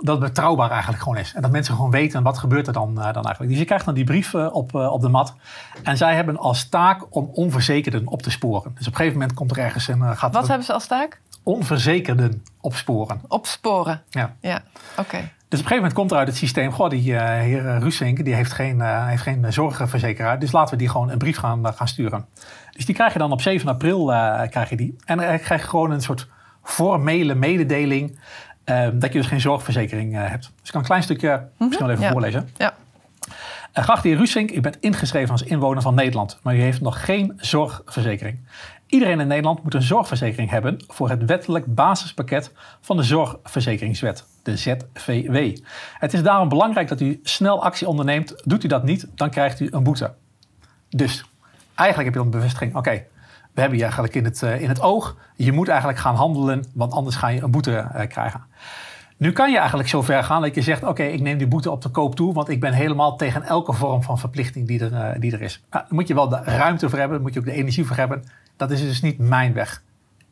S2: dat het betrouwbaar eigenlijk gewoon is. En dat mensen gewoon weten wat gebeurt er dan, dan eigenlijk. Dus je krijgt dan die brief op, op de mat. En zij hebben als taak om onverzekerden op te sporen. Dus op een gegeven moment komt er ergens een... gaat
S1: Wat
S2: er
S1: hebben ze als taak?
S2: onverzekerden opsporen.
S1: Opsporen.
S2: Ja.
S1: Ja, oké.
S2: Dus op een gegeven moment komt er uit het systeem... Goh, die eh, heer Rusink, die heeft geen, eh, heeft geen zorgverzekeraar. Dus laten we die gewoon een brief gaan, eh, gaan sturen. Dus die krijg je dan op 7 april. krijg je die. En dan krijg je gewoon een soort formele mededeling... eh, dat je dus geen zorgverzekering hebt. Dus ik kan een klein stukje misschien wel even
S1: ja.
S2: voorlezen.
S1: Ja.
S2: Uh, Geachte heer Rusink, u bent ingeschreven als inwoner van Nederland, maar u heeft nog geen zorgverzekering. Iedereen in Nederland moet een zorgverzekering hebben voor het wettelijk basispakket van de Zorgverzekeringswet, de ZVW. Het is daarom belangrijk dat u snel actie onderneemt. Doet u dat niet, dan krijgt u een boete. Dus eigenlijk heb je dan de bevestiging, oké, we hebben je eigenlijk in het, eh, in het oog. Je moet eigenlijk gaan handelen, want anders ga je een boete eh, krijgen. Nu kan je eigenlijk zo ver gaan dat je zegt: Oké, ik neem die boete op de koop toe, want ik ben helemaal tegen elke vorm van verplichting die er, eh, die er is. Nou, daar moet je wel de ruimte voor hebben, daar moet je ook de energie voor hebben. Dat is dus niet mijn weg.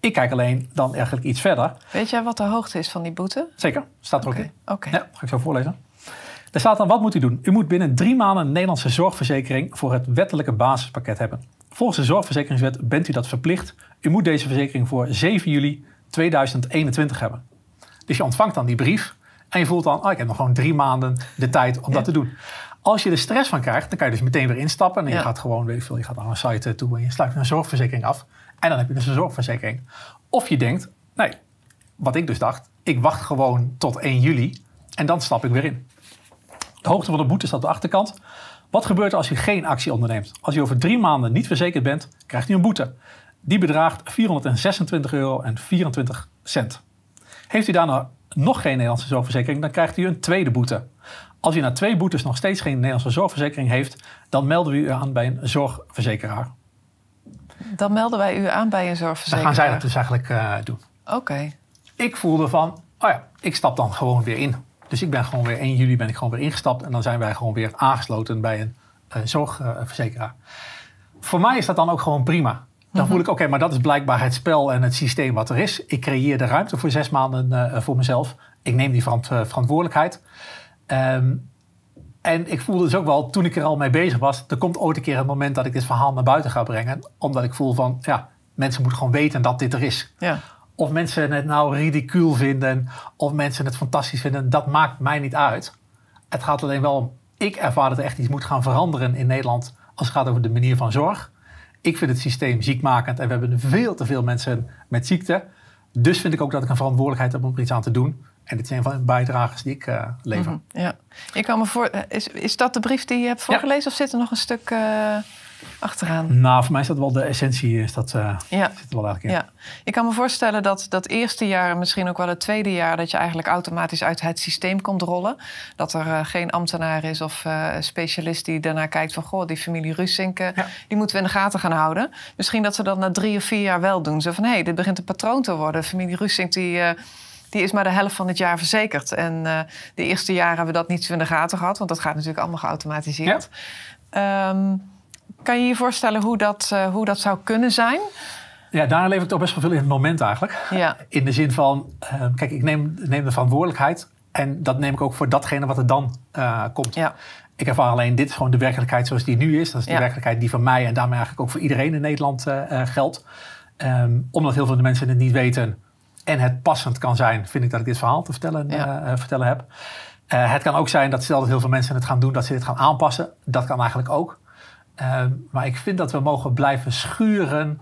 S2: Ik kijk alleen dan eigenlijk iets verder.
S1: Weet jij wat de hoogte is van die boete?
S2: Zeker, staat er ook in.
S1: Oké.
S2: Ja, ga ik zo voorlezen. Er staat dan, wat moet u doen? U moet binnen drie maanden een Nederlandse zorgverzekering voor het wettelijke basispakket hebben. Volgens de zorgverzekeringswet bent u dat verplicht. U moet deze verzekering voor 7 juli 2021 hebben. Dus je ontvangt dan die brief en je voelt dan, oh, ik heb nog gewoon drie maanden de tijd om dat te doen. Als je er stress van krijgt, dan kan je dus meteen weer instappen. En je gaat gewoon, weet ik veel, je gaat naar een site toe en je sluit een zorgverzekering af. En dan heb je dus een zorgverzekering. Of je denkt, nee, wat ik dus dacht, ik wacht gewoon tot 1 juli en dan stap ik weer in. De hoogte van de boete staat op de achterkant. Wat gebeurt er als u geen actie onderneemt? Als u over drie maanden niet verzekerd bent, krijgt u een boete. Die bedraagt 426 euro en 24 cent. Heeft u daarna nog geen Nederlandse zorgverzekering, dan krijgt u een tweede boete. Als u na twee boetes nog steeds geen Nederlandse zorgverzekering heeft, dan melden we u aan bij een zorgverzekeraar.
S1: Dan melden wij u aan bij een
S2: Dan
S1: zorgverzekeraar.
S2: gaan zij dat dus eigenlijk eh, doen.
S1: Oké.
S2: Ik voelde van, oh ja, ik stap dan gewoon weer in. Dus ik ben gewoon weer 1 juli ben ik gewoon weer ingestapt. En dan zijn wij gewoon weer aangesloten bij een eh, zorgverzekeraar. Voor mij is dat dan ook gewoon prima. Dan voel ik, oké, maar dat is blijkbaar het spel en het systeem wat er is. Ik creëer de ruimte voor zes maanden eh, voor mezelf. Ik neem die verant- verantwoordelijkheid. Ehm, en ik voelde dus ook wel, toen ik er al mee bezig was... er komt ooit een keer een moment dat ik dit verhaal naar buiten ga brengen. Omdat ik voel van, ja, mensen moeten gewoon weten dat dit er is.
S1: Ja.
S2: Of mensen het nou ridicuul vinden, of mensen het fantastisch vinden, dat maakt mij niet uit. Het gaat alleen wel om, ik ervaar dat er echt iets moet gaan veranderen in Nederland als het gaat over de manier van zorg. Ik vind het systeem ziekmakend en we hebben veel te veel mensen met ziekte. Dus vind ik ook dat ik een verantwoordelijkheid heb om er iets aan te doen. En dit zijn van de bijdragers die ik eh, lever.
S1: Mhm, ja. Ik kan me voor, eh, is, is dat de brief die je hebt voorgelezen of zit er nog een stuk eh, achteraan?
S2: Nou, voor mij is dat wel de essentie, is dat,
S1: Ja.
S2: zit er wel eigenlijk in.
S1: Ja, ik kan me voorstellen dat dat eerste jaar, misschien ook wel het tweede jaar, dat je eigenlijk automatisch uit het systeem komt rollen. Dat er geen ambtenaar is of specialist die daarna kijkt van, goh, die familie Rusink,
S2: Ja.
S1: die moeten we in de gaten gaan houden. Misschien dat ze dat na drie of vier jaar wel doen. Zo van, hé, hey, dit begint een patroon te worden. Familie Rusink, die, die is maar de helft van het jaar verzekerd. En eh, de eerste jaren hebben we dat niet zo in de gaten gehad, want dat gaat natuurlijk allemaal geautomatiseerd. Ehm, kan je je voorstellen hoe dat, eh, hoe dat zou kunnen zijn?
S2: Ja, daar leef ik toch best wel veel in het moment eigenlijk.
S1: Ja. [laughs]
S2: In de zin van, eh, kijk, ik neem, neem de verantwoordelijkheid. En dat neem ik ook voor datgene wat er dan eh, komt.
S1: Ja.
S2: Ik ervaar alleen, dit is gewoon de werkelijkheid zoals die nu is. Dat is de
S1: Ja.
S2: werkelijkheid die voor mij en daarmee eigenlijk ook voor iedereen in Nederland geldt. Ehm, omdat heel veel mensen het niet weten en het passend kan zijn, vind ik dat ik dit verhaal te vertellen,
S1: Ja.
S2: eh, eh, vertellen heb. Eh, het kan ook zijn dat stel dat heel veel mensen het gaan doen, dat ze dit gaan aanpassen. Dat kan eigenlijk ook. Ehm, maar ik vind dat we mogen blijven schuren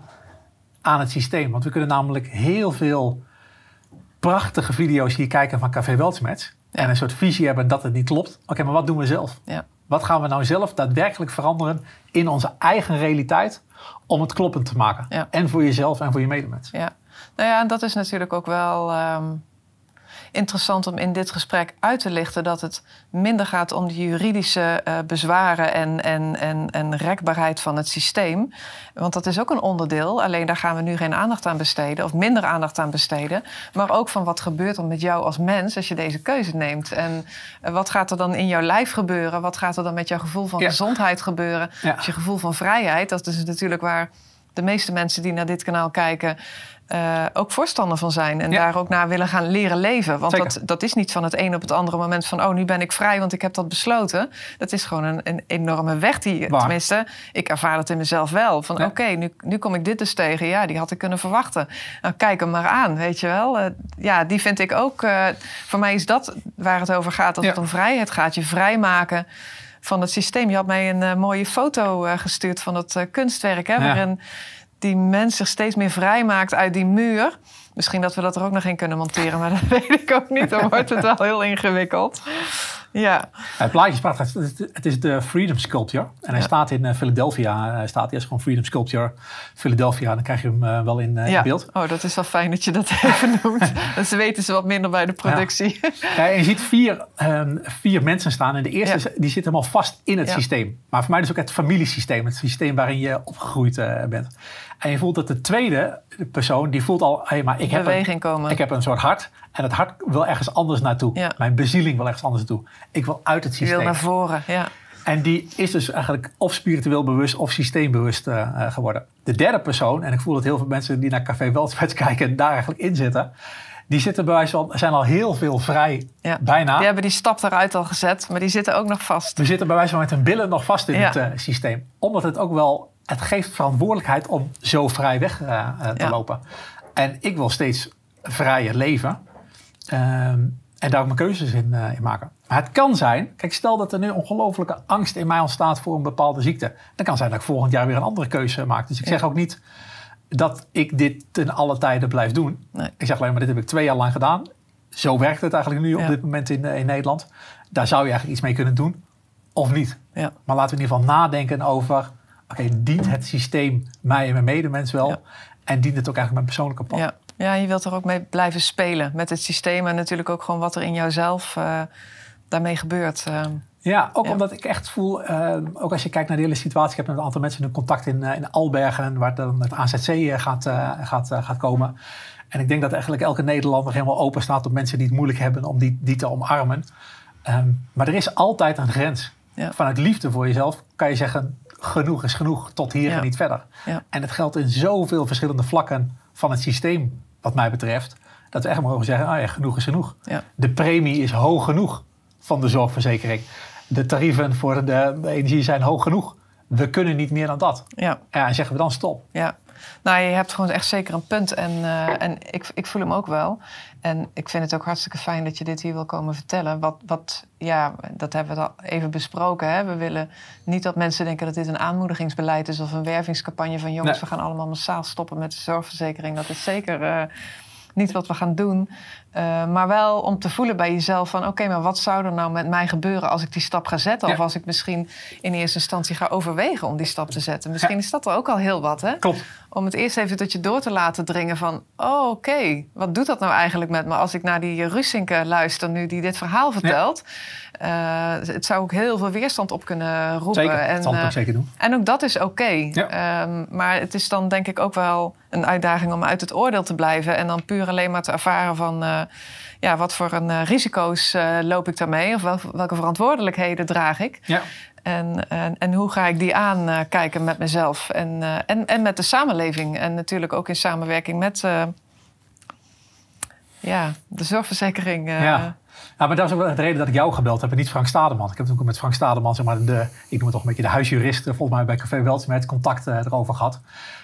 S2: aan het systeem. Want we kunnen namelijk heel veel prachtige video's hier kijken van Café Weltsmet. En een soort visie hebben dat het niet klopt. Oké, maar wat doen we zelf?
S1: Ja.
S2: Wat gaan we nou zelf daadwerkelijk veranderen in onze eigen realiteit om het kloppend te maken? En voor jezelf en voor je medemens.
S1: Ja, nou ja, en dat is natuurlijk ook wel ehm, interessant om in dit gesprek uit te lichten dat het minder gaat om de juridische eh, bezwaren en, en, en, en rekbaarheid van het systeem. Want dat is ook een onderdeel, alleen daar gaan we nu geen aandacht aan besteden of minder aandacht aan besteden. Maar ook van wat gebeurt er met jou als mens als je deze keuze neemt. En eh, wat gaat er dan in jouw lijf gebeuren? Wat gaat er dan met jouw gevoel van
S2: Ja.
S1: gezondheid gebeuren?
S2: Ja.
S1: Dus je gevoel van vrijheid, dat is natuurlijk waar de meeste mensen die naar dit kanaal kijken eh, ook voorstander van zijn. En
S2: Ja.
S1: daar ook naar willen gaan leren leven. Want
S2: Zeker.
S1: dat, dat is niet van het een op het andere moment van... oh, nu ben ik vrij, want ik heb dat besloten. Dat is gewoon een, een enorme weg die...
S2: Waar.
S1: Tenminste, ik ervaar het in mezelf wel. Van
S2: Ja.
S1: oké, nu, nu kom ik dit dus tegen. Ja, die had ik kunnen verwachten. Nou, kijk hem maar aan, weet je wel. Eh, ja, die vind ik ook... eh, voor mij is dat waar het over gaat. Als
S2: Ja.
S1: het om vrijheid gaat. Je vrijmaken van het systeem. Je had mij een eh, mooie foto eh, gestuurd van dat eh, kunstwerk... Hè,
S2: Ja.
S1: waarin die mens zich steeds meer vrijmaakt uit die muur. Misschien dat we dat er ook nog in kunnen monteren, maar [laughs] dat weet ik ook niet. Dan wordt het wel heel ingewikkeld. Ja,
S2: Het plaatje is prachtig. Het is- de Freedom Sculpture. En hij
S1: Ja.
S2: staat in eh, Philadelphia. Hij staat eerst gewoon Freedom Sculpture Philadelphia. Dan krijg je hem eh, wel in, eh, beeld.
S1: Oh, dat is wel fijn dat je dat [laughs] even noemt. [laughs] Dan weten ze wat minder bij de productie.
S2: Ja, [laughs] je ziet vier, ehm, vier mensen staan. En de eerste is- die zit helemaal vast in het systeem. Maar voor mij is ook het familiesysteem. Het systeem waarin je opgegroeid eh, bent. En je voelt dat de tweede persoon, die voelt al... Hey, maar ik heb, een,
S1: komen.
S2: ik heb een soort hart. En het hart wil ergens anders naartoe.
S1: Ja.
S2: Mijn bezieling wil ergens anders naartoe. Ik wil uit het
S1: Je
S2: systeem.
S1: wil naar voren, ja.
S2: En die is dus eigenlijk of spiritueel bewust of systeembewust eh, eh, geworden. De derde persoon, en ik voel dat heel veel mensen die naar Café Weltsmet [laughs] kijken en daar eigenlijk in zitten, die zitten bij wijze van, zijn al heel veel vrij,
S1: ja.
S2: bijna.
S1: Die hebben die stap eruit al gezet, maar die zitten ook nog vast.
S2: We zitten bij wijze van met hun billen nog vast in
S1: Ja.
S2: het eh, systeem. Omdat het ook wel, het geeft verantwoordelijkheid om zo vrij weg te
S1: Ja.
S2: lopen. En ik wil steeds vrijer leven. Ehm, en daar ook mijn keuzes in, eh, in maken. Maar het kan zijn, kijk, stel dat er nu ongelofelijke angst in mij ontstaat voor een bepaalde ziekte. Dan kan zijn dat ik volgend jaar weer een andere keuze maak. Dus ik zeg ook niet dat ik dit ten alle tijden blijf doen.
S1: Nee.
S2: Ik zeg alleen maar, dit heb ik twee jaar lang gedaan. Zo werkt het eigenlijk nu op
S1: Ja.
S2: dit moment in, eh, in Nederland. Daar zou je eigenlijk iets mee kunnen doen. Of niet.
S1: Ja.
S2: Maar laten we in ieder geval nadenken over... Oké, dient het systeem mij en mijn medemens wel?
S1: Ja.
S2: En dient het ook eigenlijk mijn persoonlijke pad?
S1: Ja. Ja, je wilt er ook mee blijven spelen met het systeem. En natuurlijk ook gewoon wat er in jouzelf eh, daarmee gebeurt. eh.
S2: Ja, ook
S1: Ja.
S2: omdat ik echt voel, eh, ook als je kijkt naar de hele situatie, ik heb met een aantal mensen nu contact in, in Albergen, waar dan het AZC gaat, gaat, gaat komen. En ik denk dat eigenlijk elke Nederlander helemaal open staat op mensen die het moeilijk hebben om die, die te omarmen. Ehm, maar er is altijd een grens.
S1: Ja.
S2: Vanuit liefde voor jezelf kan je zeggen, genoeg is genoeg, tot hier
S1: Ja.
S2: en niet verder.
S1: Ja.
S2: En het geldt in zoveel verschillende vlakken van het systeem, wat mij betreft, dat we echt mogen zeggen, ah ja, genoeg is genoeg.
S1: Ja.
S2: De premie is hoog genoeg van de zorgverzekering. De tarieven voor de, de energie zijn hoog genoeg. We kunnen niet meer dan dat.
S1: ja.
S2: Ja, en zeggen we dan stop.
S1: Ja, nou, je hebt gewoon echt zeker een punt. En, eh, en ik, ik voel hem ook wel. En ik vind het ook hartstikke fijn dat je dit hier wil komen vertellen. Wat, wat ja, dat hebben we al even besproken. Hè? We willen niet dat mensen denken dat dit een aanmoedigingsbeleid is of een wervingscampagne van jongens,
S2: Nee.
S1: we gaan allemaal massaal stoppen met de zorgverzekering. Dat is zeker eh, niet wat we gaan doen. Eh, maar wel om te voelen bij jezelf van oké, maar wat zou er nou met mij gebeuren als ik die stap ga zetten?
S2: Ja.
S1: Of als ik misschien in eerste instantie ga overwegen om die stap te zetten. Misschien
S2: Ja.
S1: is dat er ook al heel wat, hè?
S2: Klopt.
S1: Om het eerst even tot je door te laten dringen van... oh, oké, wat doet dat nou eigenlijk met me als ik naar die Russinke luister... nu die dit verhaal vertelt? Eh, het zou ook heel veel weerstand op kunnen roepen.
S2: Zeker.
S1: En,
S2: dat
S1: eh,
S2: ook zeker doen.
S1: en ook dat is oké. Ehm, maar het is dan denk ik ook wel een uitdaging om uit het oordeel te blijven... en dan puur alleen maar te ervaren van... eh, ja, wat voor een eh, risico's eh, loop ik daarmee? Of wel- welke verantwoordelijkheden draag ik?
S2: Ja.
S1: En, en, en hoe ga ik die aankijken met mezelf en, en, en met de samenleving. En natuurlijk ook in samenwerking met ja, de zorgverzekering.
S2: Ja. Ja, maar dat is ook wel de reden dat ik jou gebeld heb en niet Frank Stademan. Ik heb ook met Frank Stademan, zeg maar, de, ik noem het toch een beetje de huisjurist, volgens mij bij Café Weltsmet, contact erover gehad.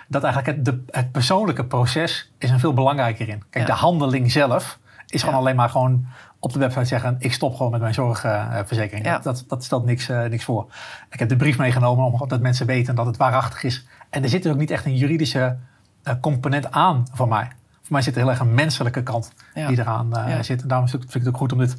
S2: Dat eigenlijk het, de, het persoonlijke proces is een veel belangrijker in. Kijk,
S1: Ja.
S2: de handeling zelf is gewoon alleen maar gewoon op de website zeggen... ik stop gewoon met mijn zorgverzekering.
S1: Ja.
S2: Dat, dat, stelt niks, eh, niks voor. Ik heb de brief meegenomen omdat mensen weten dat het waarachtig is. En er zit er ook niet echt een juridische eh, component aan voor mij. Voor mij zit er heel erg een menselijke kant
S1: Ja.
S2: die eraan eh,
S1: Ja.
S2: zit. En daarom vind ik het ook goed om dit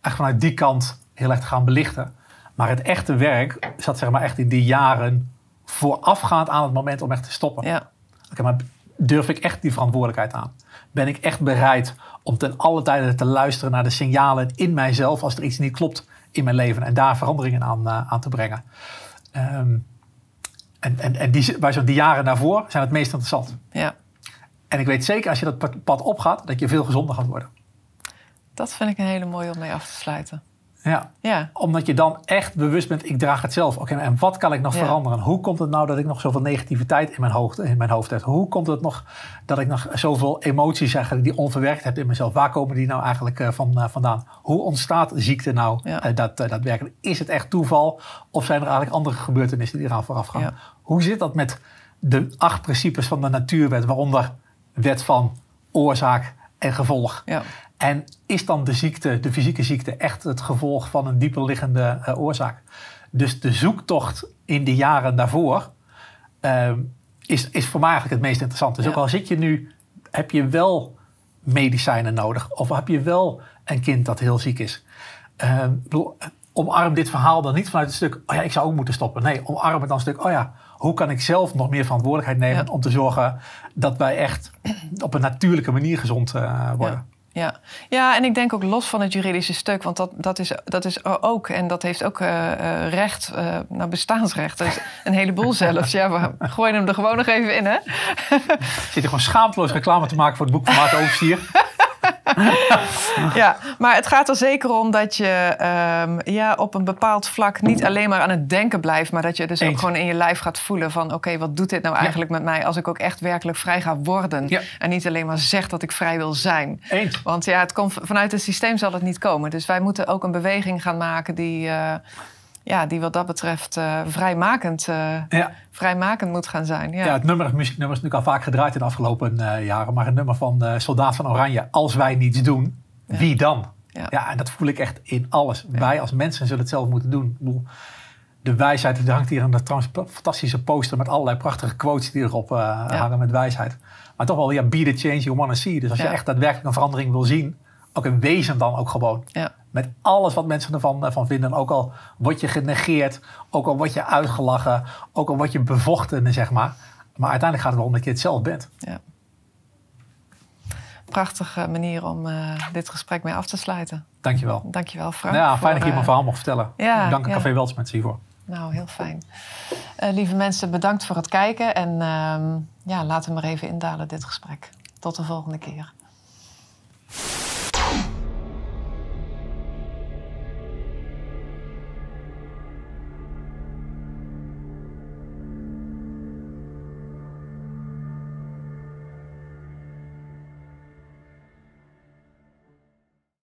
S2: echt vanuit die kant heel erg te gaan belichten. Maar het echte werk zat zeg maar echt in die jaren voorafgaand aan het moment om echt te stoppen.
S1: Ja,
S2: Oké, maar durf ik echt die verantwoordelijkheid aan? Ben ik echt bereid om ten alle tijde te luisteren naar de signalen in mijzelf als er iets niet klopt in mijn leven en daar veranderingen aan, eh, aan te brengen? Ehm, en en, en die, bij zo'n die jaren daarvoor zijn het meest interessant.
S1: ja.
S2: En ik weet zeker als je dat pad- pad opgaat, dat je veel gezonder gaat worden.
S1: Dat vind ik een hele mooie om mee af te sluiten.
S2: Ja,
S1: Ja,
S2: omdat je dan echt bewust bent, ik draag het zelf. Oké, en wat kan ik nog
S1: Ja.
S2: veranderen? Hoe komt het nou dat ik nog zoveel negativiteit in mijn, hoofd, in mijn hoofd heb? Hoe komt het nog dat ik nog zoveel emoties eigenlijk die onverwerkt heb in mezelf? Waar komen die nou eigenlijk eh, van, eh, vandaan? Hoe ontstaat ziekte nou
S1: Ja.
S2: eh, dat, daadwerkelijk? Is het echt toeval? Of zijn er eigenlijk andere gebeurtenissen die eraan vooraf gaan? Hoe zit dat met de acht principes van de natuurwet, waaronder wet van oorzaak en gevolg?
S1: ja,
S2: En is dan de ziekte, de fysieke ziekte, echt het gevolg van een dieper liggende eh, oorzaak? Dus de zoektocht in de jaren daarvoor ehm, is, is voor mij eigenlijk het meest interessant. Dus
S1: Ja.
S2: ook al zit je nu, heb je wel medicijnen nodig, of heb je wel een kind dat heel ziek is. Ik bedoel, omarm dit verhaal dan niet vanuit het stuk, oh ja, ik zou ook moeten stoppen. Nee, omarm het dan een stuk, oh ja, hoe kan ik zelf nog meer verantwoordelijkheid nemen
S1: Ja.
S2: om te zorgen dat wij echt op een natuurlijke manier gezond eh, worden.
S1: ja. Ja, en ik denk ook los van het juridische stuk, want dat, dat, is, dat is er ook. En dat heeft ook eh, eh, recht, eh nou bestaansrecht. Is een heleboel [laughs] zelfs. Ja, we gooien hem er gewoon nog even in, hè?
S2: Zit je gewoon schaamteloos reclame te maken voor het boek van Maarten Overstier? [laughs]
S1: Ja, maar het gaat er zeker om dat je ehm, ja, op een bepaald vlak niet alleen maar aan het denken blijft, maar dat je dus ook gewoon in je lijf gaat voelen van oké, wat doet dit nou eigenlijk met mij als ik ook echt werkelijk vrij ga worden
S2: Ja.
S1: en niet alleen maar zeg dat ik vrij wil zijn.
S2: Eens.
S1: Want ja, het komt, vanuit het systeem zal het niet komen. Dus wij moeten ook een beweging gaan maken die, eh, ja, die wat dat betreft eh, vrijmakend, eh,
S2: Ja.
S1: vrijmakend moet gaan zijn. Ja,
S2: Ja, het nummer, het muzieknummer is natuurlijk al vaak gedraaid in de afgelopen eh, jaren. Maar het nummer van Soldaat van Oranje, als wij niets doen,
S1: Ja.
S2: wie dan?
S1: Ja.
S2: En dat voel ik echt in alles. Wij als mensen zullen het zelf moeten doen. Ik bedoel, de wijsheid, er hangt hier een trouwens fantastische poster met allerlei prachtige quotes die erop hangen met wijsheid. Maar toch wel, ja, be the change you want to see. Dus als je echt daadwerkelijk een verandering wil zien, ook een wezen dan ook gewoon.
S1: ja,
S2: Met alles wat mensen ervan eh, van vinden. Ook al word je genegeerd, ook al word je uitgelachen, ook al word je bevochten, zeg maar. Maar uiteindelijk gaat het wel om dat je het zelf bent.
S1: ja. Prachtige manier om eh, dit gesprek mee af te sluiten.
S2: Dankjewel.
S1: Dankjewel, Frank.
S2: Nou ja,
S1: voor,
S2: fijn dat je hier
S1: eh,
S2: mijn verhaal mocht vertellen.
S1: ja,
S2: dank
S1: ja.
S2: Café Weltsmets hiervoor.
S1: Nou, heel fijn. Lieve mensen, bedankt voor het kijken. En ehm, ja, laten we maar even indalen, dit gesprek. Tot de volgende keer.